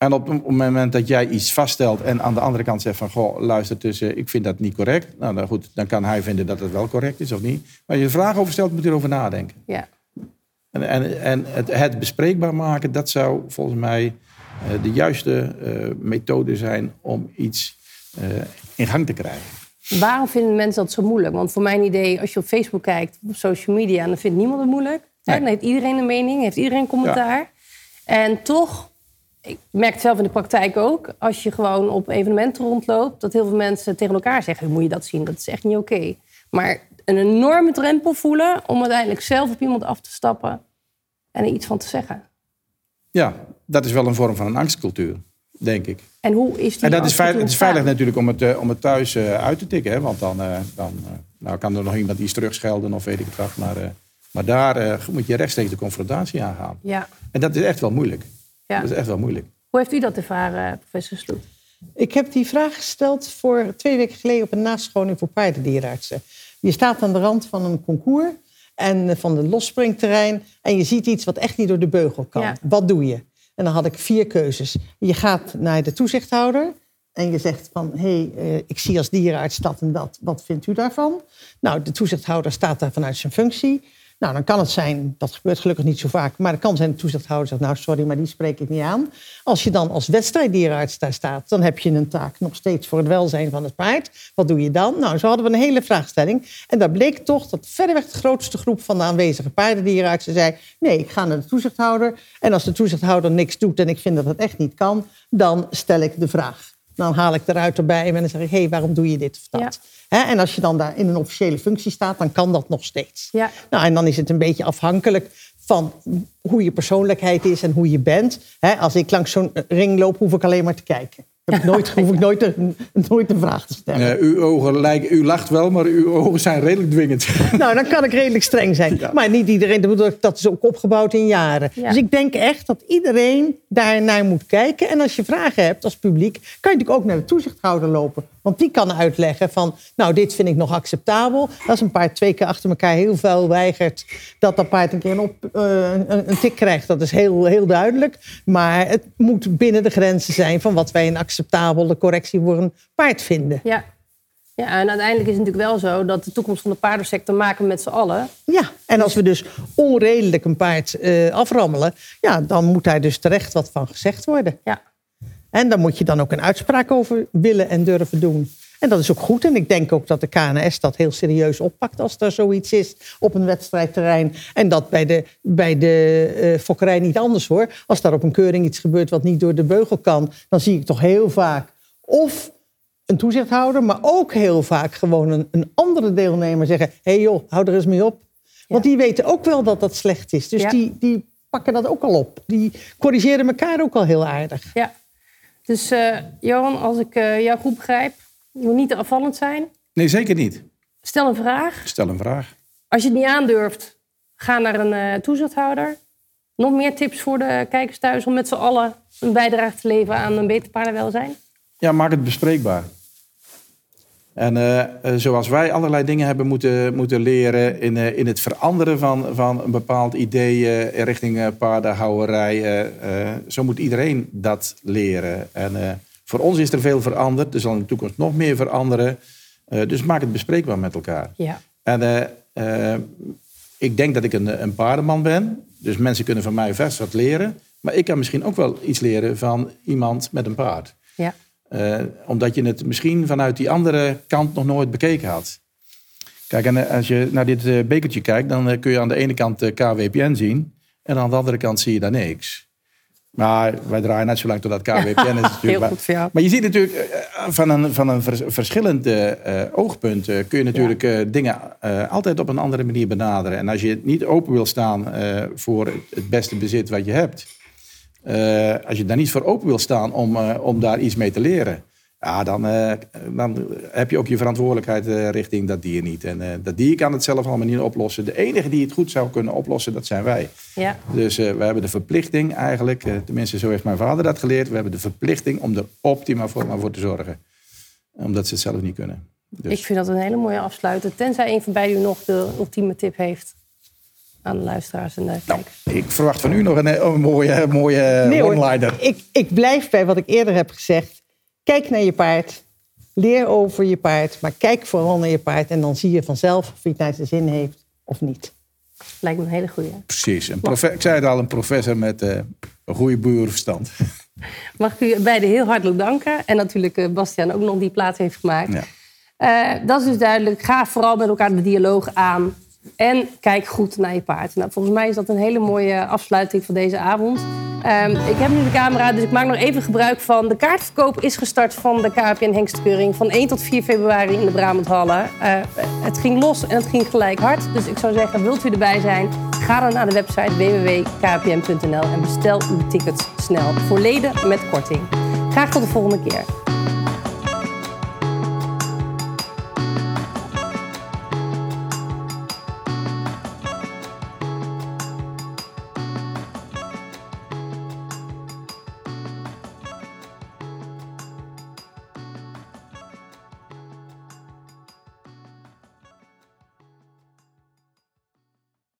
En op het moment dat jij iets vaststelt en aan de andere kant zegt van... Goh, luister tussen, ik vind dat niet correct. Nou, dan, goed, dan kan hij vinden dat het wel correct is of niet. Maar als je een vraag over stelt, moet je erover nadenken. Ja. En, en, en het, het bespreekbaar maken, dat zou volgens mij eh, de juiste eh, methode zijn om iets eh, in gang te krijgen. Waarom vinden mensen dat zo moeilijk? Want voor mijn idee, als je op Facebook kijkt, op social media... dan vindt niemand het moeilijk. Nee. Dan heeft iedereen een mening, heeft iedereen een commentaar. En toch, ik merk het zelf in de praktijk ook... als je gewoon op evenementen rondloopt... dat heel veel mensen tegen elkaar zeggen... "Hoe moet je dat zien, dat is echt niet oké. Maar een enorme drempel voelen... om uiteindelijk zelf op iemand af te stappen... en er iets van te zeggen. Ja, dat is wel een vorm van een angstcultuur, denk ik. En hoe is die En dat is veilig, het is veilig natuurlijk om het, eh, om het thuis eh, uit te tikken. Hè? Want dan, eh, dan nou kan er nog iemand iets terugschelden of weet ik het wat. Maar, maar daar moet je rechtstreeks de confrontatie aangaan. Ja. En dat is echt wel moeilijk. Ja. Dat is echt wel moeilijk. Hoe heeft u dat ervaren, professor Sloet? Ik heb die vraag gesteld voor twee weken geleden op een nascholing voor paardendierenartsen. Je staat aan de rand van een concours en eh, van de losspringterrein en je ziet iets wat echt niet door de beugel kan. Ja. Wat doe je? En dan had ik vier keuzes. Je gaat naar de toezichthouder en je zegt van... hé, hey, eh, ik zie als dierenarts dat en dat. Wat vindt u daarvan? Nou, de toezichthouder staat daar vanuit zijn functie. Nou, dan kan het zijn, dat gebeurt gelukkig niet zo vaak... maar het kan zijn de toezichthouder zegt... nou, sorry, maar die spreek ik niet aan. Als je dan als wedstrijddierenarts daar staat... dan heb je een taak nog steeds voor het welzijn van het paard. Wat doe je dan? Nou, zo hadden we een hele vraagstelling. En daar bleek toch dat verreweg de grootste groep... van de aanwezige paardendierenartsen zei... nee, ik ga naar de toezichthouder. En als de toezichthouder niks doet en ik vind dat het echt niet kan... dan stel ik de vraag. Dan haal ik de ruiter bij me en dan zeg ik... hé, hey, waarom doe je dit of dat? En als je dan daar in een officiële functie staat... dan kan dat nog steeds. Ja. Nou, en dan is het een beetje afhankelijk van hoe je persoonlijkheid is en hoe je bent. Als ik langs zo'n ring loop, hoef ik alleen maar te kijken. Heb ik nooit, hoef ik nooit een, nooit een vraag te stellen. Eh, uw ogen lijken, u lacht wel, maar uw ogen zijn redelijk dwingend. Nou, dan kan ik redelijk streng zijn. Maar niet iedereen, dat is ook opgebouwd in jaren. Ja. Dus ik denk echt dat iedereen daar naar moet kijken. En als je vragen hebt als publiek, kan je natuurlijk ook naar de toezichthouder lopen. Want die kan uitleggen van, nou, dit vind ik nog acceptabel. Als een paard twee keer achter elkaar heel vuil weigert... dat dat paard een keer een, op, eh, een, een tik krijgt, dat is heel, heel duidelijk. Maar het moet binnen de grenzen zijn van wat wij een acceptabele correctie voor een paard vinden. Ja. Ja, en uiteindelijk is het natuurlijk wel zo dat de toekomst van de paardensector maken we met z'n allen. Ja, en als we dus onredelijk een paard eh, aframmelen, ja, dan moet daar dus terecht wat van gezegd worden. Ja. En daar moet je dan ook een uitspraak over willen en durven doen. En dat is ook goed. En ik denk ook dat de KNS dat heel serieus oppakt als er zoiets is op een wedstrijdterrein. En dat bij de, bij de eh, fokkerij niet anders hoor. Als daar op een keuring iets gebeurt wat niet door de beugel kan, dan zie ik toch heel vaak of een toezichthouder, maar ook heel vaak gewoon een, een andere deelnemer zeggen: hé hey joh, hou er eens mee op. Want die weten ook wel dat dat slecht is. Dus Ja. die, die pakken dat ook al op. Die corrigeren elkaar ook al heel aardig. Ja. Dus eh, Johan, als ik eh, jou goed begrijp, je moet niet te afvallend zijn. Nee, zeker niet. Stel een vraag. Stel een vraag. Als je het niet aandurft, ga naar een eh, toezichthouder. Nog meer tips voor de kijkers thuis om met z'n allen een bijdrage te leveren aan een beter paardenwelzijn? Ja, maak het bespreekbaar. En eh, eh, zoals wij allerlei dingen hebben moeten, moeten leren in, in het veranderen van, van een bepaald idee eh, richting paardenhouwerij, zo moet iedereen dat leren. En voor ons is er veel veranderd, er zal in de toekomst nog meer veranderen. Eh, dus maak het bespreekbaar met elkaar. Ja. En eh, eh, ik denk dat ik een, een paardenman ben. Dus mensen kunnen van mij vast wat leren. Maar ik kan misschien ook wel iets leren van iemand met een paard. Ja. Omdat je het misschien vanuit die andere kant nog nooit bekeken had. Kijk, en als je naar dit bekertje kijkt, dan kun je aan de ene kant KWPN zien. En aan de andere kant zie je daar niks. Maar wij draaien net zo lang totdat KWPN is. natuurlijk. Heel Maar- goed voor jou. maar je ziet natuurlijk eh, van een, van een vers- verschillend eh, eh, oogpunt eh, kun je natuurlijk eh, dingen eh, altijd op een andere manier benaderen. En als je niet open wil staan eh, voor het- beste bezit wat je hebt, eh, als je daar niet voor open wil staan om, eh, om daar iets mee te leren, ja, dan, eh, dan heb je ook je verantwoordelijkheid eh, richting dat dier niet. En eh, dat dier kan het zelf allemaal niet oplossen. De enige die het goed zou kunnen oplossen, dat zijn wij. Ja. Dus eh, we hebben de verplichting eigenlijk, eh, tenminste zo heeft mijn vader dat geleerd, we hebben de verplichting om er optimaal voor, maar voor te zorgen. Omdat ze het zelf niet kunnen. Dus, Ik vind dat een hele mooie afsluiter. Tenzij een van beiden u nog de ultieme tip heeft aan de luisteraars en de nou, kijkers. ik verwacht van u nog een, een mooie, mooie Nee, hoor. Ik, ik blijf bij wat ik eerder heb gezegd. Kijk naar je paard. Leer over je paard. Maar kijk vooral naar je paard. En dan zie je vanzelf of hij het naar zijn zin heeft of niet. Lijkt me een hele goeie. Precies. Een ik zei het al, een professor met eh, een goede boerenverstand. Mag ik u beiden heel hartelijk danken. En natuurlijk eh, Bastiaan ook nog die plaats heeft gemaakt. Ja. Eh, dat is dus duidelijk. Ga vooral met elkaar de dialoog aan. En kijk goed naar je paard. Nou, volgens mij is dat een hele mooie afsluiting van deze avond. Ehm, ik heb nu de camera, dus ik maak nog even gebruik van... de kaartverkoop is gestart van de KPN Hengstkeuring... van 1 tot 4 februari in de Brabanthallen. Eh het ging los en het ging gelijk hard. Dus ik zou zeggen, wilt u erbij zijn? Ga dan naar de website www.kpn.nl... en bestel uw tickets snel. Voor leden met korting. Graag tot de volgende keer.